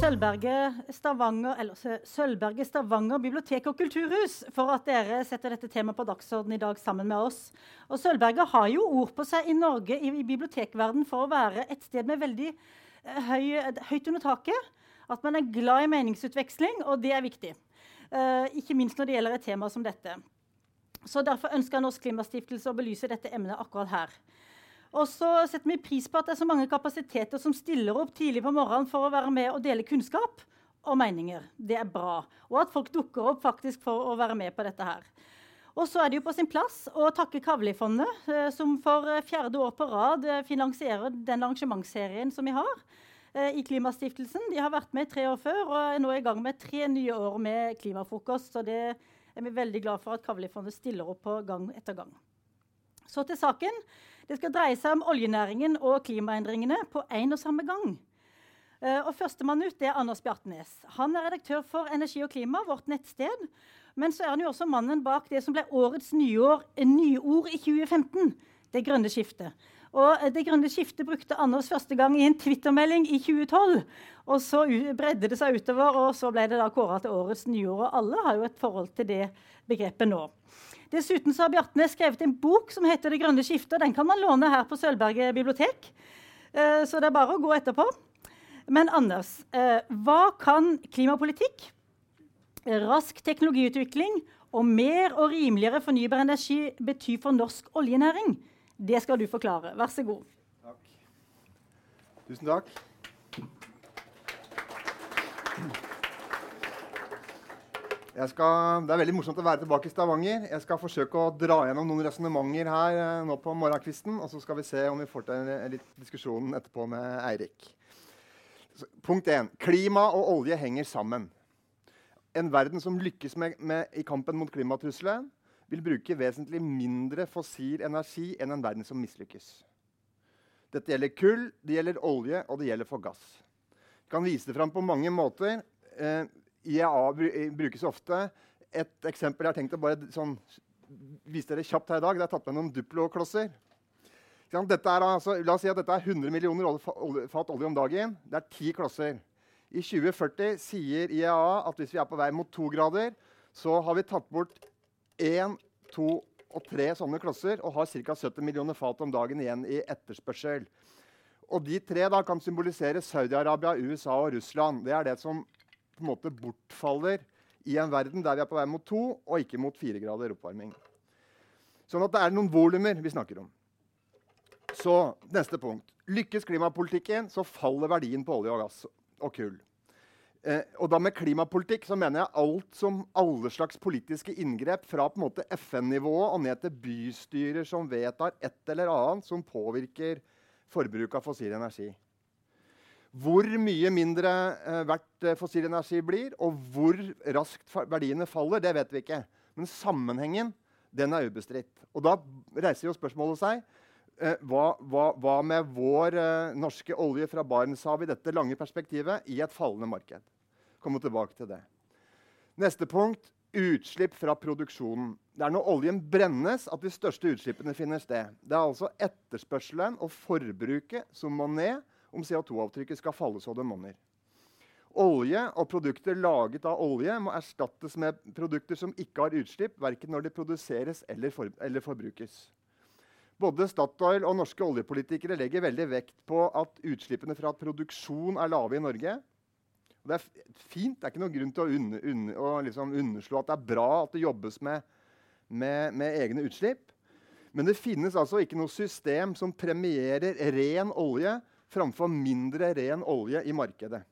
Sølvberget Stavanger, eller Sø- Sølvberget Stavanger bibliotek og kulturhus for at dere setter dette temaet på dagsordenen i dag sammen med oss. Og Sølvberget har jo ord på seg i Norge i, i bibliotekverden for å være et sted med veldig eh, høy, høyt under taket. At man er glad i meningsutveksling, og det er viktig. Uh, ikke minst når det gjelder et tema som dette. Så Derfor ønsker Norsk Klimastiftelse å belyse dette emnet akkurat her. Og så setter vi pris på at det er så mange kapasiteter som stiller opp tidlig på morgenen for å være med og dele kunnskap og meninger. Det er bra. Og at folk dukker opp faktisk for å være med på dette her. Og så er det jo på sin plass å takke Kavli-fondet, eh, som for eh, fjerde år på rad eh, finansierer den arrangementsserien som vi har i Klimastiftelsen. De har vært med tre år før og er nå i gang med tre nye år med klimafrokost. Så det er vi veldig glad for at Kavli-fondet stiller opp på gang etter gang. Så til saken. Det skal dreie seg om oljenæringen og klimaendringene på én og samme gang. Uh, og Førstemann ut er Anders Bjartnes. Han er redaktør for Energi og klima, vårt nettsted. Men så er han jo også mannen bak det som ble årets nyår, nyord i 2015. Det grønne skiftet. Og uh, Det grønne skiftet brukte Anders første gang i en twittermelding i 2012. Og så bredde det seg utover, og så ble det da kåra til årets nyår. Og alle har jo et forhold til det begrepet nå. Dessuten så har Bjartnes skrevet en bok som heter 'Det grønne skiftet'. Den kan man låne her på Sølvberget bibliotek. Uh, så det er bare å gå etterpå. Men Anders, uh, hva kan klimapolitikk, rask teknologiutvikling og mer og rimeligere fornybar energi bety for norsk oljenæring? Det skal du forklare. Vær så god. Takk. Tusen takk. Skal, det er veldig morsomt å være tilbake i Stavanger. Jeg skal forsøke å dra gjennom noen resonnementer her eh, nå på morgenkvisten. Og så skal vi se om vi får til en, litt diskusjon etterpå med Eirik. Så, punkt 1. Klima og olje henger sammen. En verden som lykkes med, med, i kampen mot klimatrusselen, vil bruke vesentlig mindre fossil energi enn en verden som mislykkes. Dette gjelder kull, det gjelder olje og det gjelder for gass. Jeg kan vise det fram på mange måter. Eh, IEA brukes ofte. Et eksempel jeg har tenkt å bare sånn, vise dere kjapt her i dag. Det er tatt med noen Duplo-klosser. Altså, la oss si at dette er 100 millioner fat olje om dagen. Det er ti klosser. I 2040 sier IEA at hvis vi er på vei mot to grader, så har vi tatt bort én, to og tre sånne klosser og har ca. 70 millioner fat om dagen igjen i etterspørsel. Og de tre da kan symbolisere Saudi-Arabia, USA og Russland. Det er det som på en måte bortfaller i en verden der vi er på vei mot to og ikke mot fire grader oppvarming. Sånn at det er noen volumer vi snakker om. Så neste punkt. Lykkes klimapolitikken, så faller verdien på olje og gass og kull. Eh, og da med klimapolitikk så mener jeg alt som alle slags politiske inngrep fra på en måte FN-nivået og ned til bystyrer som vedtar et eller annet som påvirker forbruk av fossil energi. Hvor mye mindre eh, verdt eh, fossil energi blir, og hvor raskt verdiene faller, det vet vi ikke. Men sammenhengen den er ubestridt. Og da reiser jo spørsmålet seg eh, hva, hva, hva, med vår norske olje fra Barentshavet i dette lange perspektivet i et fallende marked? Komme tilbake til det. Neste punkt utslipp fra produksjonen. Det er når oljen brennes at de største utslippene finner sted. Det er altså etterspørselen og forbruket som må ned om CO2-avtrykket skal falle så det monner. Olje og produkter laget av olje må erstattes med produkter som ikke har utslipp, verken når de produseres eller, for, eller forbrukes. Både Statoil og norske oljepolitikere legger veldig vekt på at utslippene fra produksjon er lave i Norge. Og det er fint. Det er ikke noen grunn til å, unne, unne, å liksom underslå at det er bra at det jobbes med, med, med egne utslipp. Men det finnes altså ikke noe system som premierer ren olje framfor mindre ren olje i markedet.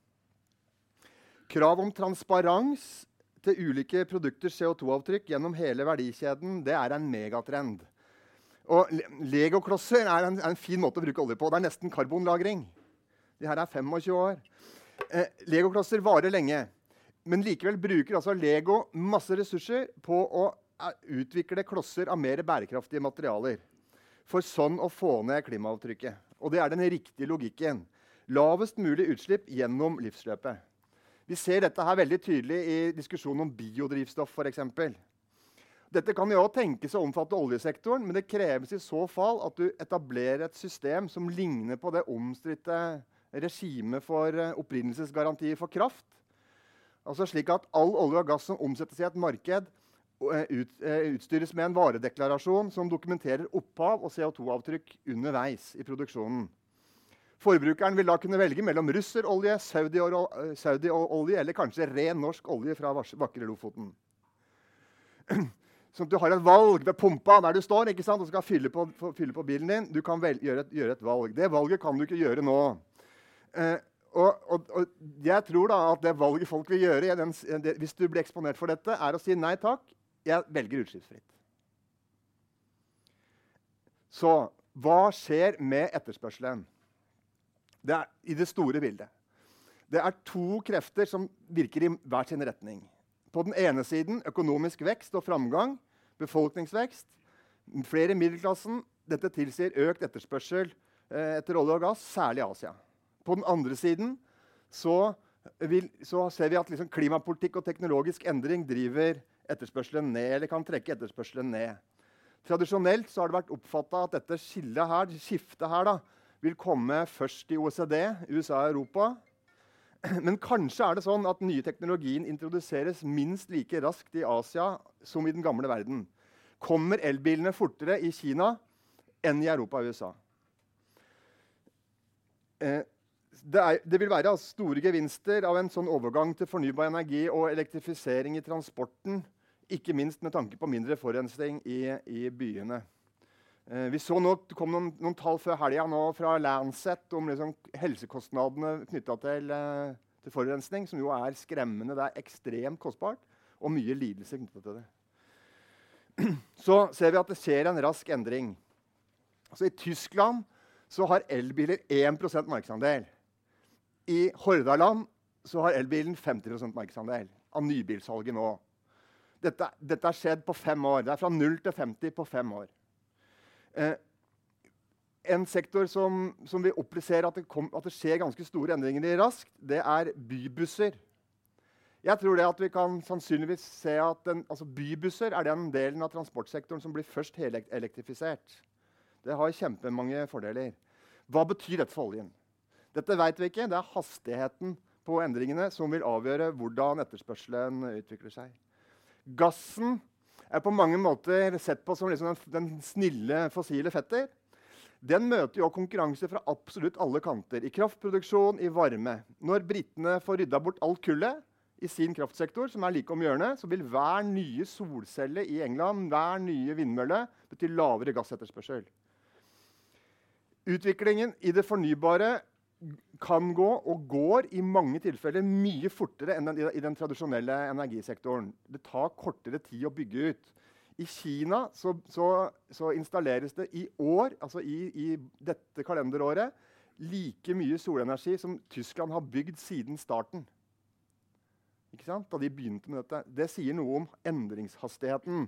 Krav om transparens til ulike produkters CO2-avtrykk gjennom hele verdikjeden det er en megatrend. Og Legoklosser er en, en, fin måte å bruke olje på. Det er nesten karbonlagring. De her er 25 år. Eh, Legoklosser varer lenge. Men likevel bruker altså Lego masse ressurser på å eh, utvikle klosser av mer bærekraftige materialer. For sånn å få ned klimaavtrykket. Og det er den riktige logikken. Lavest mulig utslipp gjennom livsløpet. Vi ser dette her veldig tydelig i diskusjonen om biodrivstoff f.eks. Dette kan jo tenkes å omfatte oljesektoren, men det kreves i så fall at du etablerer et system som ligner på det omstridte regime for uh, opprinnelsesgarantier for kraft. Altså slik at all olje og gass som omsettes i et marked, ut, utstyres med en varedeklarasjon som dokumenterer opphav og CO2-avtrykk underveis i produksjonen. Forbrukeren vil da kunne velge mellom russerolje, saudiolje Saudi eller kanskje ren norsk olje fra vakre Lofoten. Sånn at du har et valg ved pumpa der du står ikke sant? og skal fylle på, fylle på bilen din. Du kan vel, gjøre, et, gjøre, et, valg. Det valget kan du ikke gjøre nå. Eh, og, og, og, jeg tror da at det valget folk vil gjøre den, det, hvis du blir eksponert for dette, er å si nei takk. Jeg velger utslippsfritt. Så hva skjer med etterspørselen? Det er, I det store bildet. Det er to krefter som virker i hver sin retning. På den ene siden økonomisk vekst og framgang, befolkningsvekst, flere i middelklassen. Dette tilsier økt etterspørsel eh, etter olje og gass, særlig i Asia. På den andre siden så, vil, så ser vi at liksom klimapolitikk og teknologisk endring driver etterspørselen ned, eller kan trekke etterspørselen ned. Tradisjonelt har det vært oppfatta at dette skillet her, skiftet her da, vil komme først i OECD, USA og Europa. Men kanskje er det sånn at nye teknologien introduseres minst like raskt i Asia som i den gamle verden. Kommer elbilene fortere i Kina enn i Europa og USA? Eh, det, er, det, vil være store gevinster av en sånn overgang til fornybar energi og elektrifisering i transporten. Ikke minst med tanke på mindre forurensning i, i byene. Eh, vi så nå, Det kom noen, noen tall før helga fra Lancet om liksom helsekostnadene knytta til, eh, til, forurensning, som jo er skremmende. Det er ekstremt kostbart og mye lidelse knytta til det. Så ser vi at det skjer en rask endring. Altså, I Tyskland så har elbiler 1% markedsandel. I Hordaland så har elbilen 50% markedsandel av nybilsalget nå. Dette, dette har skjedd på fem år. Det er fra 0 til 50 på fem år. Eh, en sektor som, som vi opplever at, at, det skjer ganske store endringer i raskt, det er bybusser. Jeg tror det at vi kan sannsynligvis se at den, altså Bybusser er den delen av transportsektoren som blir først helelektrifisert. Det har kjempemange fordeler. Hva betyr dette for oljen? Dette vet vi ikke. Det er hastigheten på endringene som vil avgjøre hvordan etterspørselen utvikler seg. Gassen er på mange måter sett på som liksom den, den, snille fossile fetter. Den møter jo konkurranse fra absolutt alle kanter. I kraftproduksjon, i varme. Når britene får rydda bort alt kullet i sin kraftsektor, som er like om hjørnet, så vil hver nye solcelle i England, hver nye vindmølle, bety lavere gassetterspørsel. Utviklingen i det fornybare kan gå, og går i mange tilfeller mye fortere enn den, i den tradisjonelle energisektoren. Det tar kortere tid å bygge ut. I Kina så, så, så installeres det i år, altså i, i, dette kalenderåret, like mye solenergi som Tyskland har bygd siden starten. Da de begynte med dette. Det sier noe om endringshastigheten.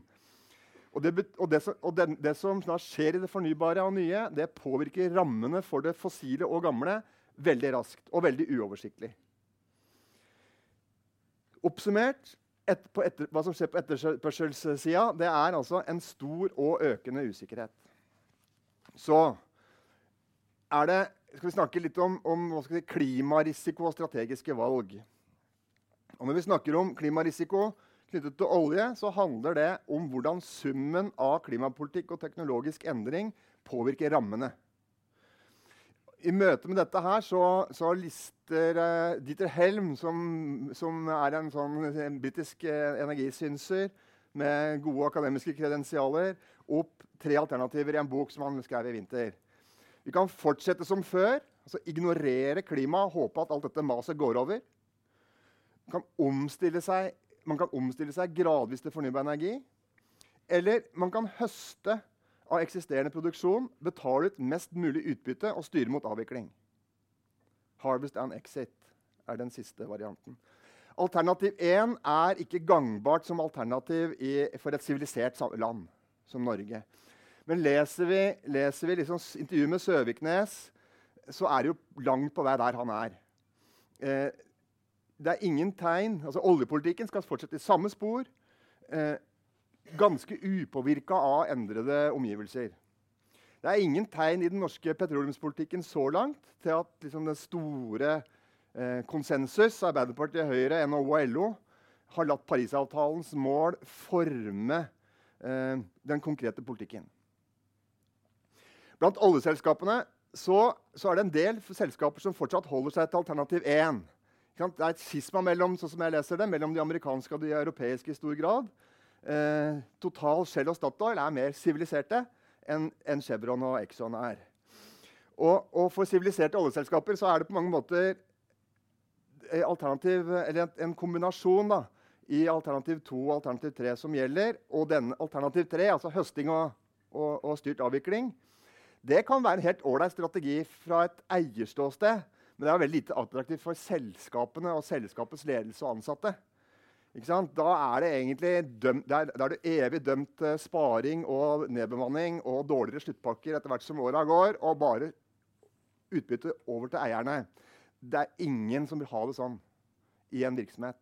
Og, det, og, det, og det, det som skjer i det fornybare og nye, det påvirker rammene for det fossile og gamle veldig raskt og veldig uoversiktlig. Oppsummert et, etter, hva som skjer på etterspørselssida, det er altså en stor og økende usikkerhet. Så er det, skal vi snakke litt om, om si, klimarisiko og strategiske valg. Og når vi snakker om klimarisiko knyttet til olje, så handler det om hvordan summen av klimapolitikk og teknologisk endring påvirker rammene. I møte med dette her så, så lister uh, Dieter Helm, som, som, er en sånn britisk uh, energisynser med gode akademiske kredensialer, opp tre alternativer i en bok som han skrev i vinter. Vi kan fortsette som før, altså ignorere klimaet, håpe at alt dette maset går over. Man kan seg, man kan omstille seg gradvis til fornybar energi. Eller man kan høste av eksisterende produksjon, betale ut mest mulig utbytte og styre mot avvikling. Harvest and exit er den siste varianten. Alternativ 1 er ikke gangbart som alternativ i, for et sivilisert land som Norge. Men leser vi, leser vi liksom intervjuet med Søviknes, så er det jo langt på vei der han er. Eh, det er ingen tegn, altså Oljepolitikken skal fortsette i samme spor. Eh, ganske upåvirka av endrede omgivelser. Det er ingen tegn i den norske petroleumspolitikken så langt til at liksom, den store eh, konsensus, Arbeiderpartiet, Høyre, NHO og LO, har latt Parisavtalens mål forme eh, den konkrete politikken. Blant oljeselskapene så, så, er det en del selskaper som fortsatt holder seg til alternativ 1. Det er et skisma mellom, sånn mellom de amerikanske og de europeiske i stor grad. Eh, Total, Shell og Statoil er mer siviliserte enn en Chevron og Exxon er. Og, og for siviliserte oljeselskaper så er det på mange måter en, en kombinasjon da, i alternativ 2 og alternativ 3 som gjelder. Og denne alternativ 3, altså høsting og, og, og styrt avvikling, det kan være en helt ålreit strategi fra et eierståsted. Men det er veldig lite attraktivt for selskapene og selskapets ledelse og ansatte. Da er det egentlig dømt, det er, det er det evig dømt til sparing og nedbemanning og dårligere sluttpakker etter hvert som åra går, og bare utbytte over til eierne. Det er ingen som vil ha det sånn i en virksomhet.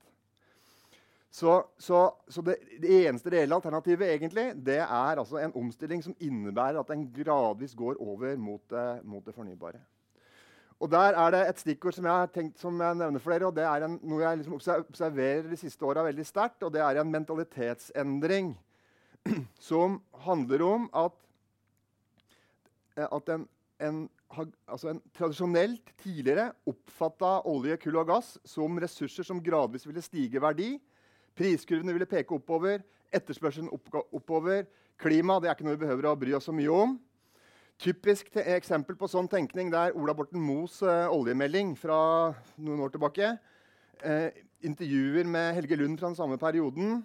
Så, så, så det, det, eneste reelle alternativet egentlig, det er altså en omstilling som innebærer at en gradvis går over mot, mot, det fornybare. Og Der er det et stikkord som jeg har tenkt som jeg nevner for dere, og det er en, noe jeg liksom observerer de siste åra veldig sterkt. og Det er en mentalitetsendring som handler om at, eh, at en, en, altså en tradisjonelt tidligere oppfatta olje, kull og gass som ressurser som gradvis ville stige verdi Priskurvene ville peke oppover, etterspørselen oppover. Klima det er ikke noe vi behøver å bry oss så mye om. Typisk eksempel på sånn tenkning det er Ola Borten Moes uh, oljemelding fra noen år tilbake. Uh, intervjuer med Helge Lund fra den samme perioden.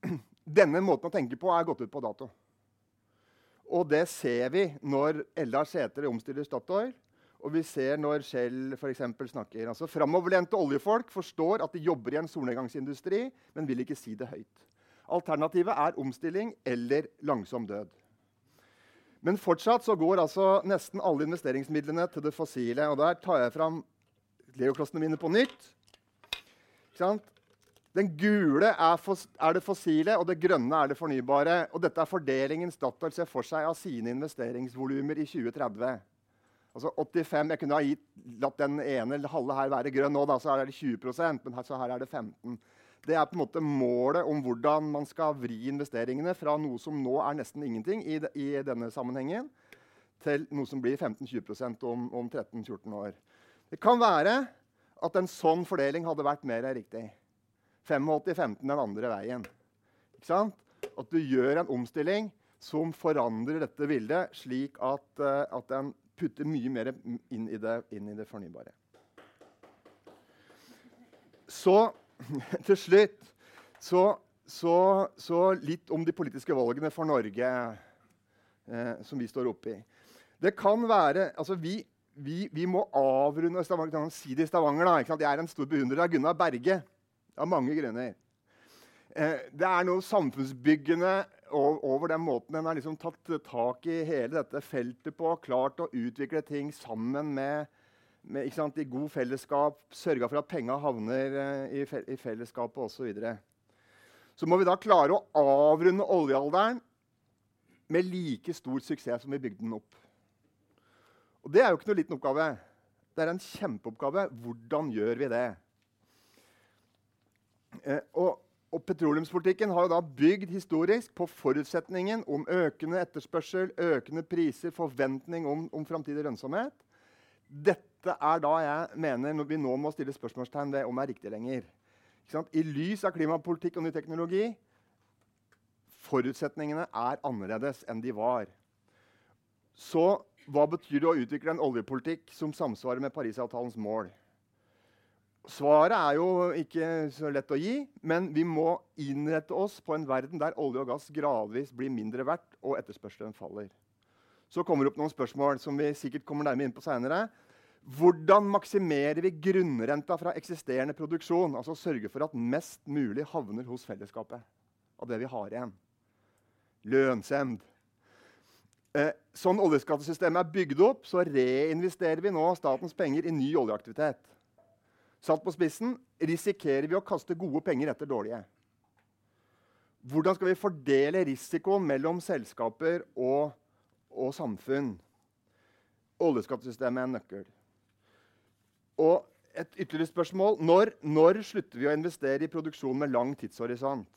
Denne måten å tenke på er gått ut på dato. Og det ser vi når Eldar Sætre omstiller Statoil. Og vi ser når Shell for snakker. Altså, Framoverlente oljefolk forstår at de jobber i en solnedgangsindustri, men vil ikke si det høyt. Alternativet er omstilling eller langsom død. Men fortsatt så går altså nesten alle investeringsmidlene til det fossile. Og der tar jeg fram leoklossene mine på nytt. Den gule er, er, det fossile, og det grønne er det fornybare. Og dette er fordelingen Statoil ser for seg av sine investeringsvolumer i 2030. Altså 85, Jeg kunne ha gitt, latt den ene halve her være grønn nå, da, så er det 20% men her, så her er det 15 Det er på en måte målet om hvordan man skal vri investeringene fra noe som nå er nesten ingenting i, de, i denne sammenhengen, til noe som blir 15-20% om, om 13-14 år. Det kan være at en sånn fordeling hadde vært mer riktig. 85-15 den andre veien. Ikke sant? At du gjør en omstilling som forandrer dette bildet, slik at, uh, at den putter mye mer inn i det, inn i det fornybare. Så til slutt så, så, så, litt om de politiske valgene for Norge eh, som vi står oppi. Det kan være altså vi, vi, vi må avrunde Stavanger, si det i Stavanger. Da, Jeg er en stor beundrer av Gunnar Berge av mange grunner. Eh, det er noe samfunnsbyggende over den måten en har liksom tatt tak i hele dette feltet på. Klart å utvikle ting sammen med, med sant, i god fellesskap. Sørga for at penga havner uh, i, fe i, fellesskapet osv. Så, videre. så må vi da klare å avrunde oljealderen med like stor suksess som vi bygde den opp. Og det er jo ikke noe liten oppgave. Det er en kjempeoppgave. Hvordan gjør vi det? Eh, og og Petroleumspolitikken har jo da bygd historisk på forutsetningen om økende etterspørsel, økende priser, forventning om, om framtidig lønnsomhet. Dette er da jeg mener vi nå må stille spørsmålstegn ved om det er riktig lenger. I lys av klimapolitikk og ny teknologi forutsetningene er annerledes enn de var. Så hva betyr det å utvikle en oljepolitikk som samsvarer med Parisavtalens mål? Svaret er jo ikke så lett å gi, men vi må innrette oss på en verden der olje og gass gradvis blir mindre verdt og etterspørselen faller. Så kommer det opp noen spørsmål som vi sikkert kommer nærmere inn på senere. Hvordan maksimerer vi grunnrenta fra eksisterende produksjon? Altså sørge for at mest mulig havner hos fellesskapet av det vi har igjen. Lønnsemd. Eh, sånn oljeskattesystemet er bygd opp, så reinvesterer vi nå statens penger i ny oljeaktivitet. Satt på spissen risikerer vi å kaste gode penger etter dårlige. Hvordan skal vi fordele risikoen mellom selskaper og, og samfunn. Oljeskattesystemet er en nøkkel. Og et ytterligere spørsmål når, når, slutter vi å investere i produksjon med lang tidshorisont?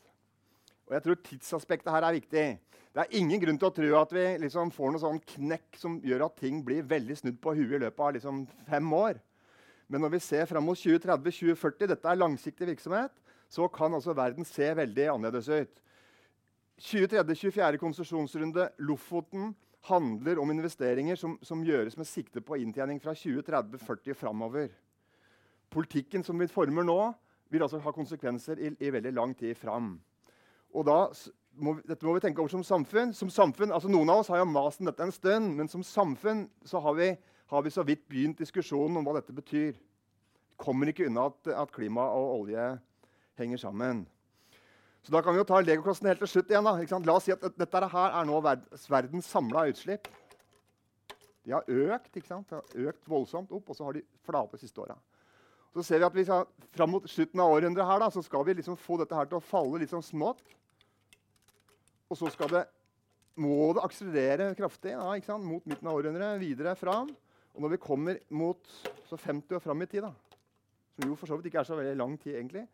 Og jeg tror Tidsaspektet her er viktig. Det er ingen grunn til å tro at vi liksom får noe sånn knekk som gjør at ting blir veldig snudd på huet i løpet av liksom fem år. Men når vi ser fram mot 2030-2040, dette er langsiktig virksomhet, så kan altså verden se veldig annerledes ut. 23.-24. konsesjonsrunde Lofoten handler om investeringer som, som, gjøres med sikte på inntjening fra 2030-40 framover. Politikken som vi former nå, vil altså ha konsekvenser i, i veldig lang tid fram. Og da må, dette må vi tenke over som samfunn. Som samfunn, altså Noen av oss har jo mast om dette en stund, men som samfunn har vi, har vi så vidt begynt diskusjonen om hva dette betyr. Kommer ikke unna at, at klima og olje henger sammen. Så da kan vi jo ta legoklossen helt til slutt igjen. da. La oss si at dette her er nå verdens samla utslipp. De har økt ikke sant? De har økt voldsomt opp, og så har de flate siste åra. Så ser vi at vi skal, Fram mot slutten av århundret her, da, så skal vi liksom få dette her til å falle litt sånn smått. Og så skal det, må det akselerere kraftig da, ikke sant? mot midten av århundret, videre fram. Og når vi kommer mot så 50 og fram i tid, da, som jo for så vidt ikke er så veldig lang tid, egentlig,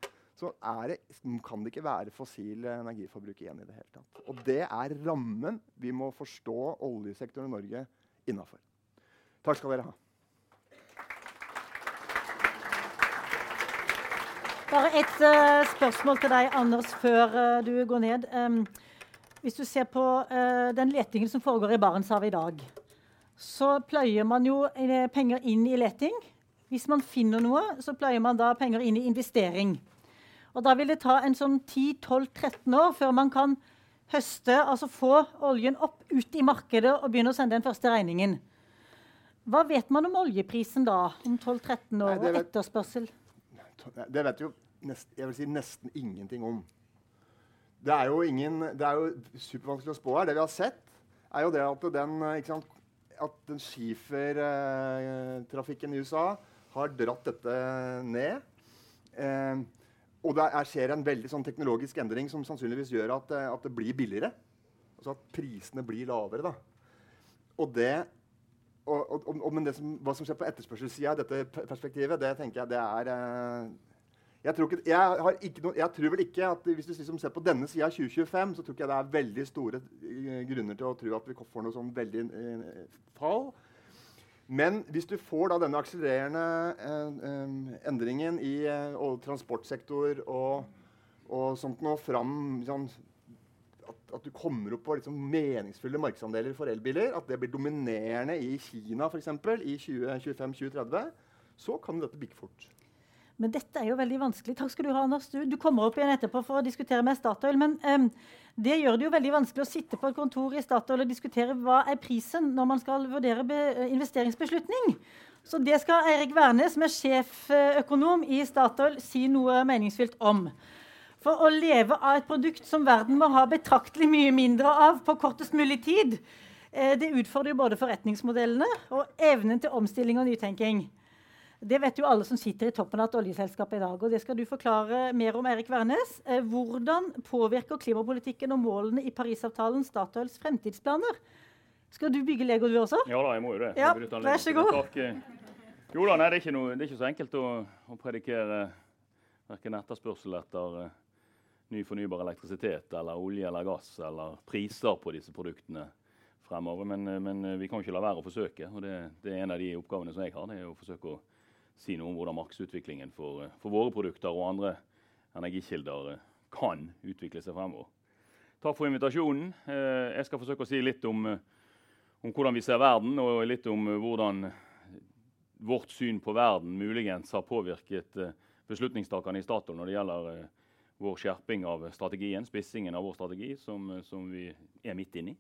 så det, kan det ikke være fossil energiforbruk igjen i det hele tatt. Og det er rammen vi må forstå oljesektoren i Norge innafor. Takk skal dere ha. Bare ett uh, spørsmål til deg, Anders, før uh, du går ned. Um, hvis du ser på uh, den letingen som foregår i Barentshavet i dag, så pløyer man jo penger inn i leting. Hvis man finner noe, så pløyer man da penger inn i investering. Og da vil det ta en sånn 10-12-13 år før man kan høste, altså få oljen opp ut i markedet og begynne å sende den første regningen. Hva vet man om oljeprisen da, om 12-13 år, og etterspørsel? Det vet jo nest, jeg vil si nesten ingenting om. Det er jo, ingen, det er jo supervanskelig å spå her. Det vi har sett, er jo det at den, sant, at den skifertrafikken i USA har dratt dette ned. Eh, og det er, skjer en veldig sånn teknologisk endring som sannsynligvis gjør at, eh, at, det blir billigere. Altså at prisene blir lavere. Da. Og det, og, og, og, men det som, hva som skjer på etterspørselssida i dette perspektivet, det tenker jeg det er eh, jeg, tror ikke, jeg, noe, jeg, tror vel ikke at Hvis du liksom ser på denne sida av 2025, så tror ikke jeg det er veldig store uh, grunner til å tro at vi får noe sånn veldig uh, fall. Men hvis du får da denne akselererende eh, eh, endringen i eh, transportsektor og, og, sånt nå fram sånn, at, at, du kommer opp på liksom, meningsfulle markedsandeler for elbiler, at det blir dominerende i Kina f.eks. i 2025-2030, så kan dette bikke fort. Men dette er jo veldig vanskelig. Takk skal du ha, Anders. Du, du kommer opp igjen etterpå for å diskutere med Statoil. Men um, det gjør det jo veldig vanskelig å sitte på et kontor i Statoil og diskutere hva er prisen når man skal vurdere eh, investeringsbeslutning. Så det skal Eirik Wærnes, som er sjeføkonom i Statoil, si noe meningsfylt om. For å leve av et produkt som verden må ha betraktelig mye mindre av på kortest mulig tid, eh, det utfordrer jo både forretningsmodellene og evnen til omstilling og nytenking. Det vet jo alle som sitter i toppen av et oljeselskap i dag. og Det skal du forklare mer om, Erik Wærnes. Eh, hvordan påvirker klimapolitikken og målene i Parisavtalen Statoils fremtidsplaner? Skal du bygge Lego, du også? Ja da, jeg må jo det. Ja, vær så god. Jo da, nei, det, er ikke noe, det er ikke så enkelt å, å predikere verken etterspørsel etter uh, ny fornybar elektrisitet eller olje eller gass eller priser på disse produktene fremover. Men, men vi kan ikke la være å forsøke. og det, det, er en av de oppgavene som jeg har. det er å forsøke å si noe om hvordan markedsutviklingen for, for, våre produkter og andre energikilder eh, kan utvikle seg fremover. Takk for invitasjonen. Eh, jeg skal forsøke å si litt om, eh, om hvordan vi ser verden, og litt om hvordan vårt syn på verden muligens har påvirket beslutningstakerne i Statoil når det gjelder vår skjerping av strategien, spissingen av vår strategi, som, som vi er midt inne i.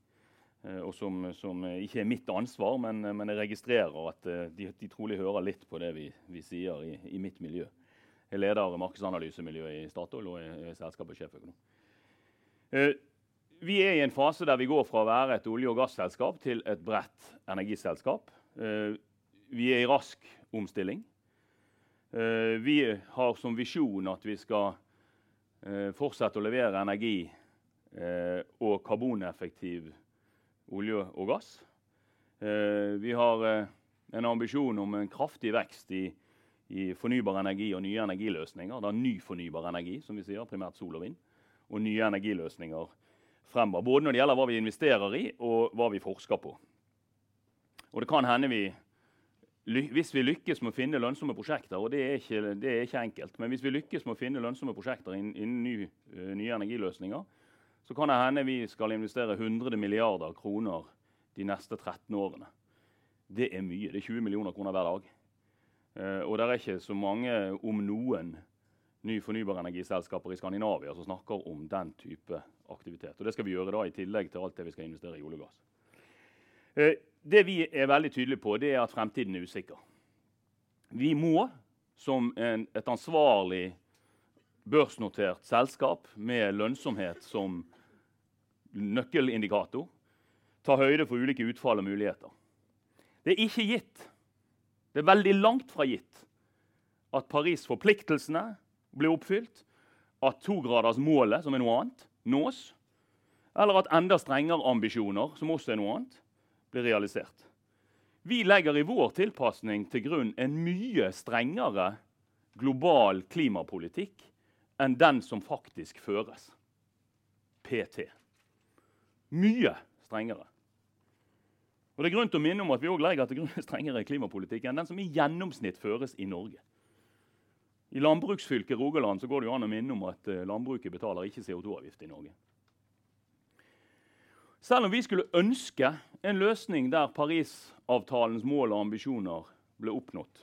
Eh, og som, som, ikke er mitt ansvar, men, men jeg registrerer at eh, de, de, trolig hører litt på det vi, vi sier i, i, mitt miljø. Jeg leder markedsanalysemiljøet i Statoil og er, er selskapets sjeføkonom. Eh, vi er i en fase der vi går fra å være et olje- og gasselskap til et bredt energiselskap. vi er i rask omstilling. vi har som visjon at vi skal fortsette å levere energi og karboneffektiv olje og gass. Eh, vi har eh, en ambisjon om en kraftig vekst i, i fornybar energi og nye energiløsninger. Det er ny fornybar energi, som vi sier, primært sol og vind. Og nye energiløsninger fremover. Både når det gjelder hva vi investerer i, og hva vi forsker på. Og det kan hende vi hvis vi lykkes med å finne lønnsomme prosjekter, og det er ikke, det er ikke enkelt, men hvis vi lykkes med å finne lønnsomme prosjekter innen, innen uh, nye energiløsninger, så kan det hende vi skal investere 100 milliarder kroner de neste 13 årene. Det er mye. Det er 20 millioner kroner hver dag. Uh, og det er ikke så mange, om noen, ny fornybar energiselskaper i Skandinavia som snakker om den type aktivitet. Og Det skal vi gjøre da i tillegg til alt det vi skal investere i olje og gass. Uh, det vi er veldig tydelige på, det er at fremtiden er usikker. Vi må, som en, et ansvarlig børsnotert selskap med lønnsomhet som nøkkelindikator, ta høyde for ulike utfall og muligheter. Det er ikke gitt, det er veldig langt fra gitt, at Paris-forpliktelsene blir oppfylt, at togradersmålet, som er noe annet, nås, eller at enda strengere ambisjoner, som også er noe annet, blir realisert. Vi legger i vår tilpasning til grunn en mye strengere global klimapolitikk enn den som faktisk føres. PT. Mye strengere. Og det er grunn til å minne om at Vi også legger til grunn en strengere klimapolitikk enn den som i gjennomsnitt føres i Norge. I landbruksfylket Rogaland så går det jo an å minne om at eh, landbruket betaler ikke CO2-avgift i Norge. Selv om vi skulle ønske en løsning der Parisavtalens mål og ambisjoner ble oppnådd,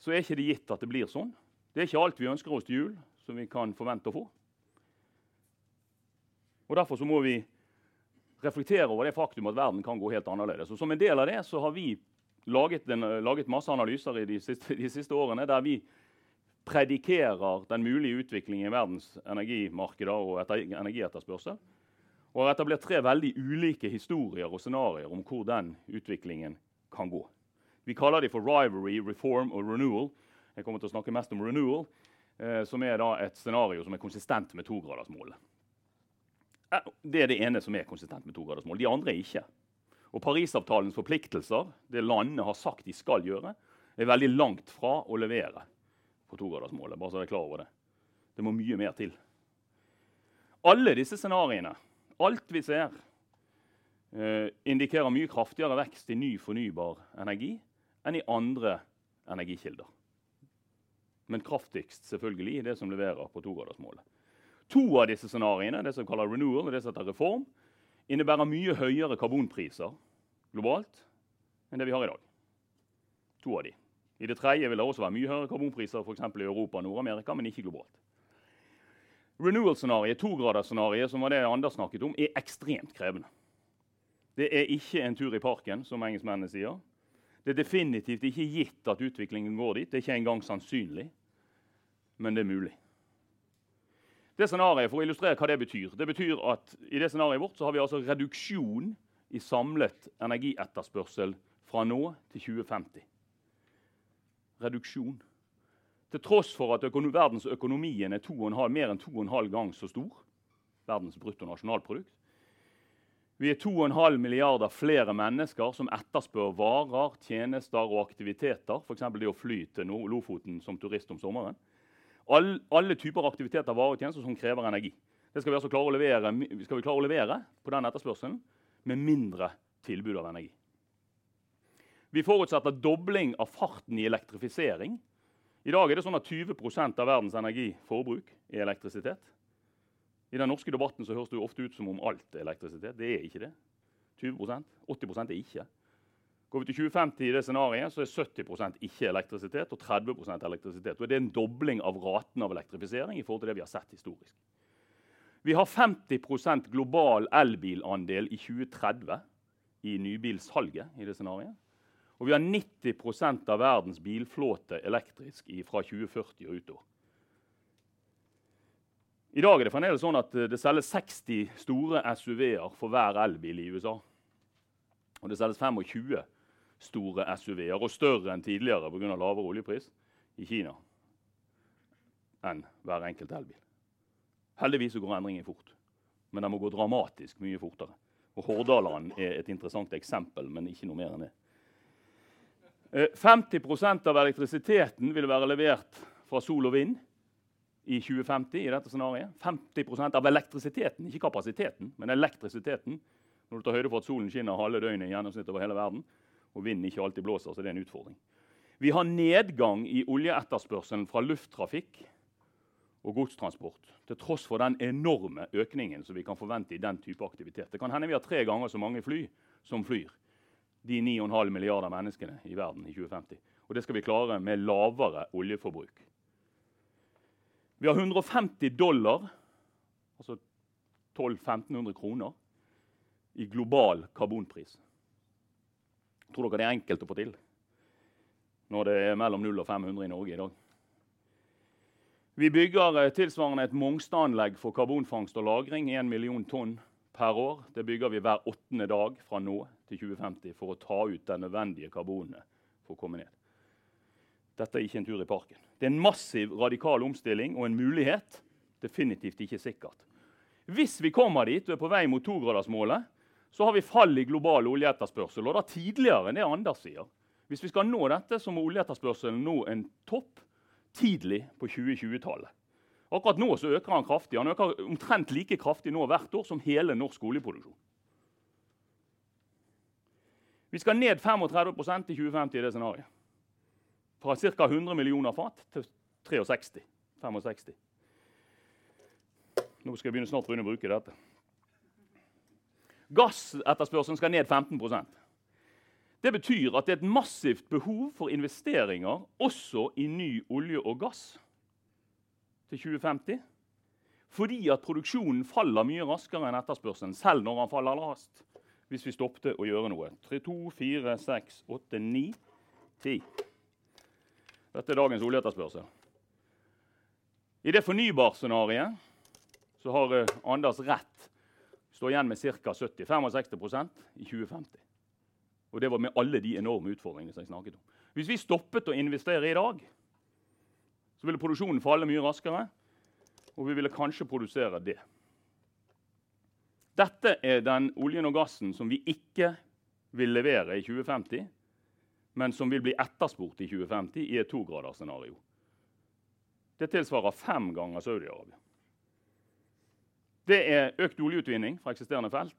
så er ikke det gitt at det blir sånn. Det er ikke alt vi ønsker oss til jul som vi kan forvente å få. Og Derfor så må vi reflektere over det faktum at verden kan gå helt annerledes. Og Som en del av det så har vi laget, en, laget masse analyser i de siste, de siste årene der vi predikerer den mulige utviklingen i verdens energimarkeder og etter, energietterspørsel og har etablert tre veldig ulike historier og scenarioer om hvor den utviklingen kan gå. Vi kaller dem for rivalry, reform og renewal. Jeg kommer til å snakke mest om renewal, eh, som er et scenario som er konsistent med togradersmålet. Eh, det er det ene som er konsistent med togradersmålet. De andre er ikke. Og Parisavtalens forpliktelser, det landene har sagt de skal gjøre, er veldig langt fra å levere på togradersmålet. Bare så jeg er klar over det. Det må mye mer til. Alle disse scenarioene Alt vi ser, eh, indikerer mye kraftigere vekst i ny fornybar energi enn i andre energikilder. Men kraftigst selvfølgelig i det som leverer på togradersmålet. To av disse scenarioene, det som kalles renewal og det som heter reform, innebærer mye høyere karbonpriser globalt enn det vi har i dag. To av de. I det tredje vil det også være mye høyere karbonpriser for i Europa og Nord-Amerika, men ikke globalt. Renewal-scenarioet, togradersscenarioet, som var det Anders snakket om, er ekstremt krevende. Det er ikke en tur i parken, som engelskmennene sier. Det er definitivt ikke gitt at utviklingen går dit. Det er ikke engang sannsynlig, men det er mulig. Det scenarioet, For å illustrere hva det betyr det betyr at I det scenarioet vårt så har vi altså reduksjon i samlet energietterspørsel fra nå til 2050. Reduksjon. Til tross for at økonom verdensøkonomien er 2,5, mer enn 2,5 gang så stor. Verdens bruttonasjonalprodukt. Vi er 2,5 milliarder flere mennesker som etterspør varer, tjenester og aktiviteter. F.eks. det å fly til Lofoten som turist om sommeren. All, alle typer aktiviteter, varer og tjenester som krever energi. Det skal vi altså klare å levere, skal vi klare å levere på den etterspørselen med mindre tilbud av energi. Vi forutsetter dobling av farten i elektrifisering i dag er det sånn at 20% av verdens energiforbruk er elektrisitet. I den norske debatten så høres det jo ofte ut som om alt er elektrisitet. Det er ikke det. 20% 80% er ikke. Går vi til 2050 i det scenariet, så er 70% ikke elektrisitet og 30 elektrisitet. Og det er en dobling av raten av elektrifisering i forhold til det vi har sett historisk. Vi har 50% global elbilandel i 2030 i nybilsalget i det scenariet. Og vi har 90% av verdens bilflåte elektrisk fra 2040 og utover. I dag er det fremdeles sånn at det selges 60 store SUV-er for hver elbil i USA. Og det selges 25 store SUV-er, og større enn tidligere pga. lavere oljepris, i Kina enn hver enkelt elbil. Heldigvis går endringen fort, men den må gå dramatisk mye fortere. Og Hordaland er et interessant eksempel, men ikke noe mer enn det. 50 eh, av elektrisiteten vil være levert fra sol og vind i 2050. i dette scenariet. 50% av elektrisiteten, ikke kapasiteten, men elektrisiteten. Når du tar høyde for at solen skinner halve døgnet i gjennomsnitt over hele verden, og vinden ikke alltid blåser, så det er en utfordring. Vi har nedgang i oljeetterspørselen fra lufttrafikk og godstransport. Til tross for den enorme økningen som vi kan forvente i den type aktivitet. Det kan hende vi har tre ganger så mange fly som flyr de 9,5 milliarder menneskene i verden i 2050. Og det skal vi klare med lavere oljeforbruk. Vi har 150 dollar, altså 1200-1500 kroner, i global karbonpris. Tror dere det er enkelt å få til når det er mellom 0 og 500 i Norge i dag? Vi bygger eh, tilsvarende et Mongstad-anlegg for karbonfangst og -lagring. 1 million tonn per år. Det bygger vi hver åttende dag fra nå til 2050 for å ta ut det nødvendige karbonet for å komme ned. Dette er ikke en tur i parken. Det er en massiv, radikal omstilling og en mulighet. Definitivt ikke sikkert. Hvis vi kommer dit og er på vei mot togradersmålet, så har vi fall i global oljeetterspørsel. Og da tidligere enn det Anders sier. Hvis vi skal nå dette, så må oljeetterspørselen nå en topp tidlig på 2020-tallet. Akkurat nå så øker han kraftig. Han øker omtrent like kraftig nå hvert år som hele norsk oljeproduksjon. Vi skal ned 35 i 2050 i det scenarioet. Fra ca. 100 millioner fat til 63. 65. Nå skal jeg begynne snart begynne å bruke dette. Gassetterspørselen skal ned 15% Det betyr at det er et massivt behov for investeringer også i ny olje og gass til 2050. Fordi at produksjonen faller mye raskere enn etterspørselen, selv når den faller raskt. Hvis vi stoppet å gjøre noe. 3, 2, 4, 6, 8, 9, 10. Dette er dagens oljeetterspørsel. I det fornybarscenarioet så har uh, Anders rett. Står igjen med ca. 70-65 i 2050. Og det var med alle de enorme utfordringene som jeg snakket om. Hvis vi stoppet å investere i dag, så ville produksjonen falle mye raskere, og vi ville kanskje produsere det. Dette er den oljen og gassen som vi ikke vil levere i 2050, men som vil bli etterspurt i 2050 i et togradersscenario. Det tilsvarer fem ganger Saudi-Arabia. Det er økt oljeutvinning fra eksisterende felt.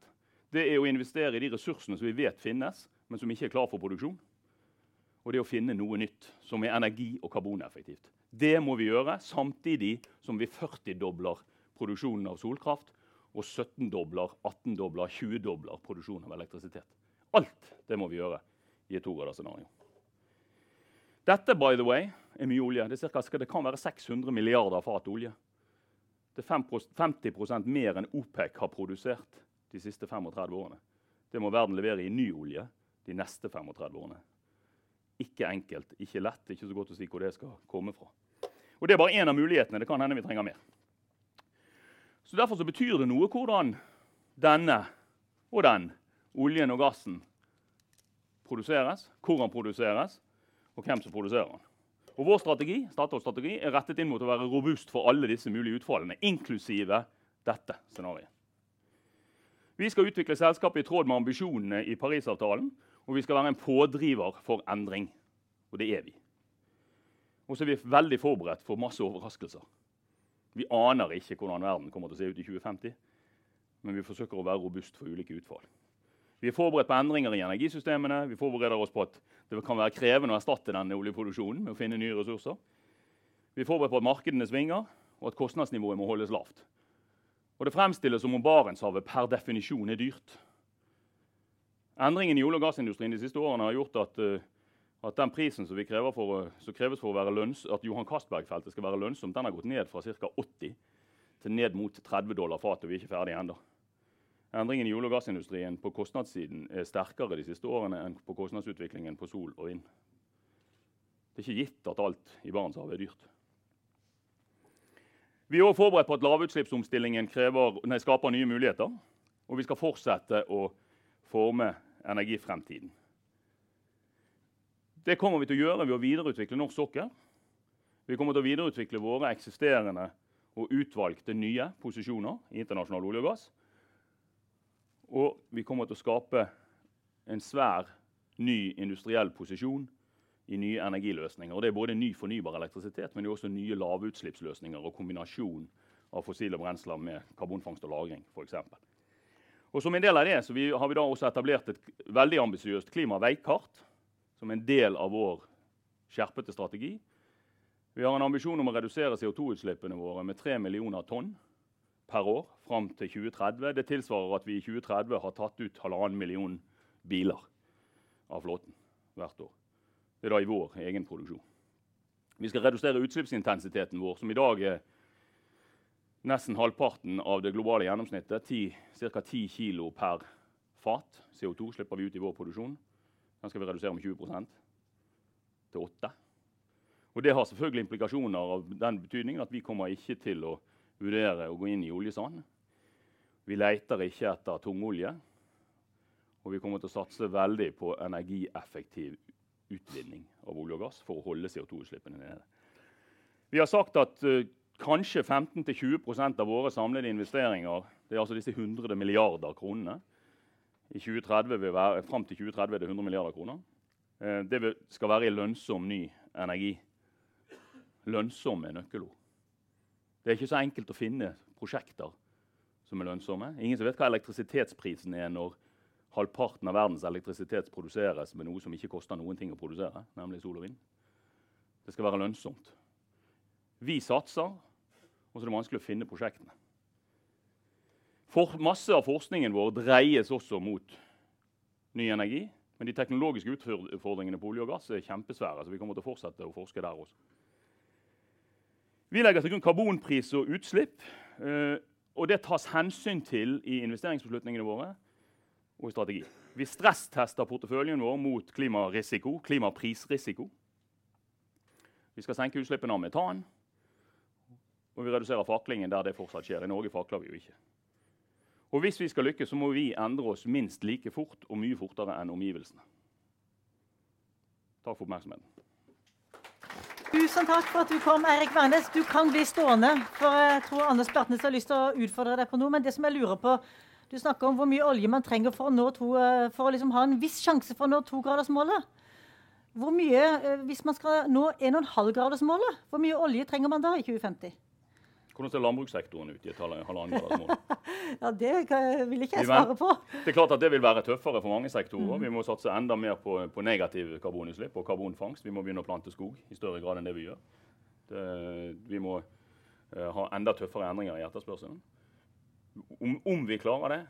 Det er å investere i de ressursene som vi vet finnes, men som ikke er klar for produksjon. Og det er å finne noe nytt som er energi- og karboneffektivt. Det må vi gjøre samtidig som vi 40-dobler produksjonen av solkraft og 17-dobler, 18-dobler, 20-dobler produksjonen av elektrisitet. Alt det må vi gjøre i et togradersscenario. Dette by the way, er mye olje. Det, cirka, det, kan være 600 milliarder fat olje. Det er 50% mer enn OPEC har produsert de siste 35 årene. Det må verden levere i ny olje de neste 35 årene. Ikke enkelt, ikke lett, ikke så godt å si hvor det skal komme fra. Og Det er bare én av mulighetene. Det kan hende vi trenger mer. Så Derfor så betyr det noe hvordan denne og den oljen og gassen produseres, hvor den produseres, og hvem som produserer den. Og Vår strategi strategi er rettet inn mot å være robust for alle disse mulige utfallene, inklusive dette scenarioet. Vi skal utvikle selskapet i tråd med ambisjonene i Parisavtalen og vi skal være en pådriver for endring. Og det er vi. Og så er vi veldig forberedt for masse overraskelser. Vi aner ikke hvordan verden kommer til å se ut i 2050, men vi forsøker å være robust for ulike utfall. Vi er forberedt på endringer i energisystemene. Vi forbereder oss på at det kan være krevende å erstatte denne oljeproduksjonen med å finne nye ressurser. Vi er forberedt på at markedene svinger, og at kostnadsnivået må holdes lavt. Og Det fremstilles som om Barentshavet per definisjon er dyrt. Endringen i olje- og gassindustrien de siste årene har gjort at, uh, at den prisen som, for, som, kreves for å være lønns, at Johan Castberg-feltet skal være lønnsomt, den har gått ned fra ca. 80 til ned mot 30 dollar fatet. Vi er ikke ferdige ennå. Endringen i olje- og gassindustrien på kostnadssiden er sterkere de siste årene enn på kostnadsutviklingen på sol og vind. Det er ikke gitt at alt i Barentshavet er dyrt. Vi er også forberedt på at lavutslippsomstillingen krever, nei, skaper nye muligheter. Og vi skal fortsette å forme energifremtiden. Det kommer vi til å gjøre ved å videreutvikle norsk sokkel. Vi kommer til å videreutvikle våre eksisterende og utvalgte nye posisjoner i internasjonal olje og gass. Og vi kommer til å skape en svær ny industriell posisjon i nye energiløsninger. Og det er både ny fornybar elektrisitet, men det er også nye lavutslippsløsninger og kombinasjon av fossile brensler med karbonfangst og -lagring. Eksempel. og som en del av det så vi, har vi da også etablert et veldig ambisiøst klimaveikart som en del av vår skjerpete strategi. Vi har en ambisjon om å redusere CO2-utslippene våre med 3 millioner tonn per år fram til 2030. Det tilsvarer at vi i 2030 har tatt ut halvannen million biler av flåten hvert år. Det er da i vår egen produksjon. Vi skal redusere utslippsintensiteten vår, som i dag er nesten halvparten av det globale gjennomsnittet. Ca. 10 kg per fat CO2 slipper vi ut i vår produksjon. Den skal vi redusere med 20% til 8 Og Det har selvfølgelig implikasjoner av den betydningen at vi kommer ikke til å vurdere å gå inn i oljesand. Vi leter ikke etter tungolje. Og vi kommer til å satse veldig på energieffektiv utvinning av olje og gass for å holde CO2-utslippene nede. Vi har sagt at uh, kanskje 15-20% av våre samlede investeringer det er altså disse 100 milliarder kronene. I 2030 vil være, Fram til 2030 er det 100 milliarder kroner. Uh, det skal være i lønnsom ny energi. Lønnsom er nøkkelord. Det er ikke så enkelt å finne prosjekter som er lønnsomme. Ingen som vet hva elektrisitetsprisen er når halvparten av verdens elektrisitet produseres med noe som ikke koster noen ting å produsere, nemlig sol og vind. Det skal være lønnsomt. Vi satser, og så er det vanskelig å finne prosjektene. For masse av forskningen vår dreies også mot ny energi. Men de teknologiske utfordringene på olje og gass er kjempesvære. så vi kommer til å fortsette å forske der også. Vi legger til grunn karbonpris og utslipp. Eh, og det tas hensyn til i investeringsbeslutningene våre og i strategi. Vi stresstester porteføljen vår mot klimarisiko, klimaprisrisiko. Vi skal senke utslippene av metan. Og vi reduserer faklingen der det fortsatt skjer. I Norge fakler vi jo ikke. Og hvis vi skal lykkes, så må vi endre oss minst like fort og mye fortere enn omgivelsene. Takk for oppmerksomheten. Tusen takk for at du kom, Eirik Wærnes. Du kan bli stående. for jeg tror Anders Bjartnes har lyst til å utfordre deg på noe. Men det som jeg lurer på, du snakker om hvor mye olje man trenger for å, nå to, eh, for å liksom ha en viss sjanse for å nå togradersmålet. Hvor mye, eh, Hvis man skal nå 1,5-gradersmålet, hvor mye olje trenger man da i 2050? Hvordan ser landbrukssektoren ut i et halvannengradersmål? ja, det vil ikke jeg svare på. Det er klart at det vil være tøffere for mange sektorer. Mm. Vi må satse enda mer på, på negativ karbonutslipp og karbonfangst. Vi må begynne å plante skog i større grad enn det vi gjør. Det, vi må uh, ha enda tøffere endringer i etterspørselen. Om, om, vi klarer det,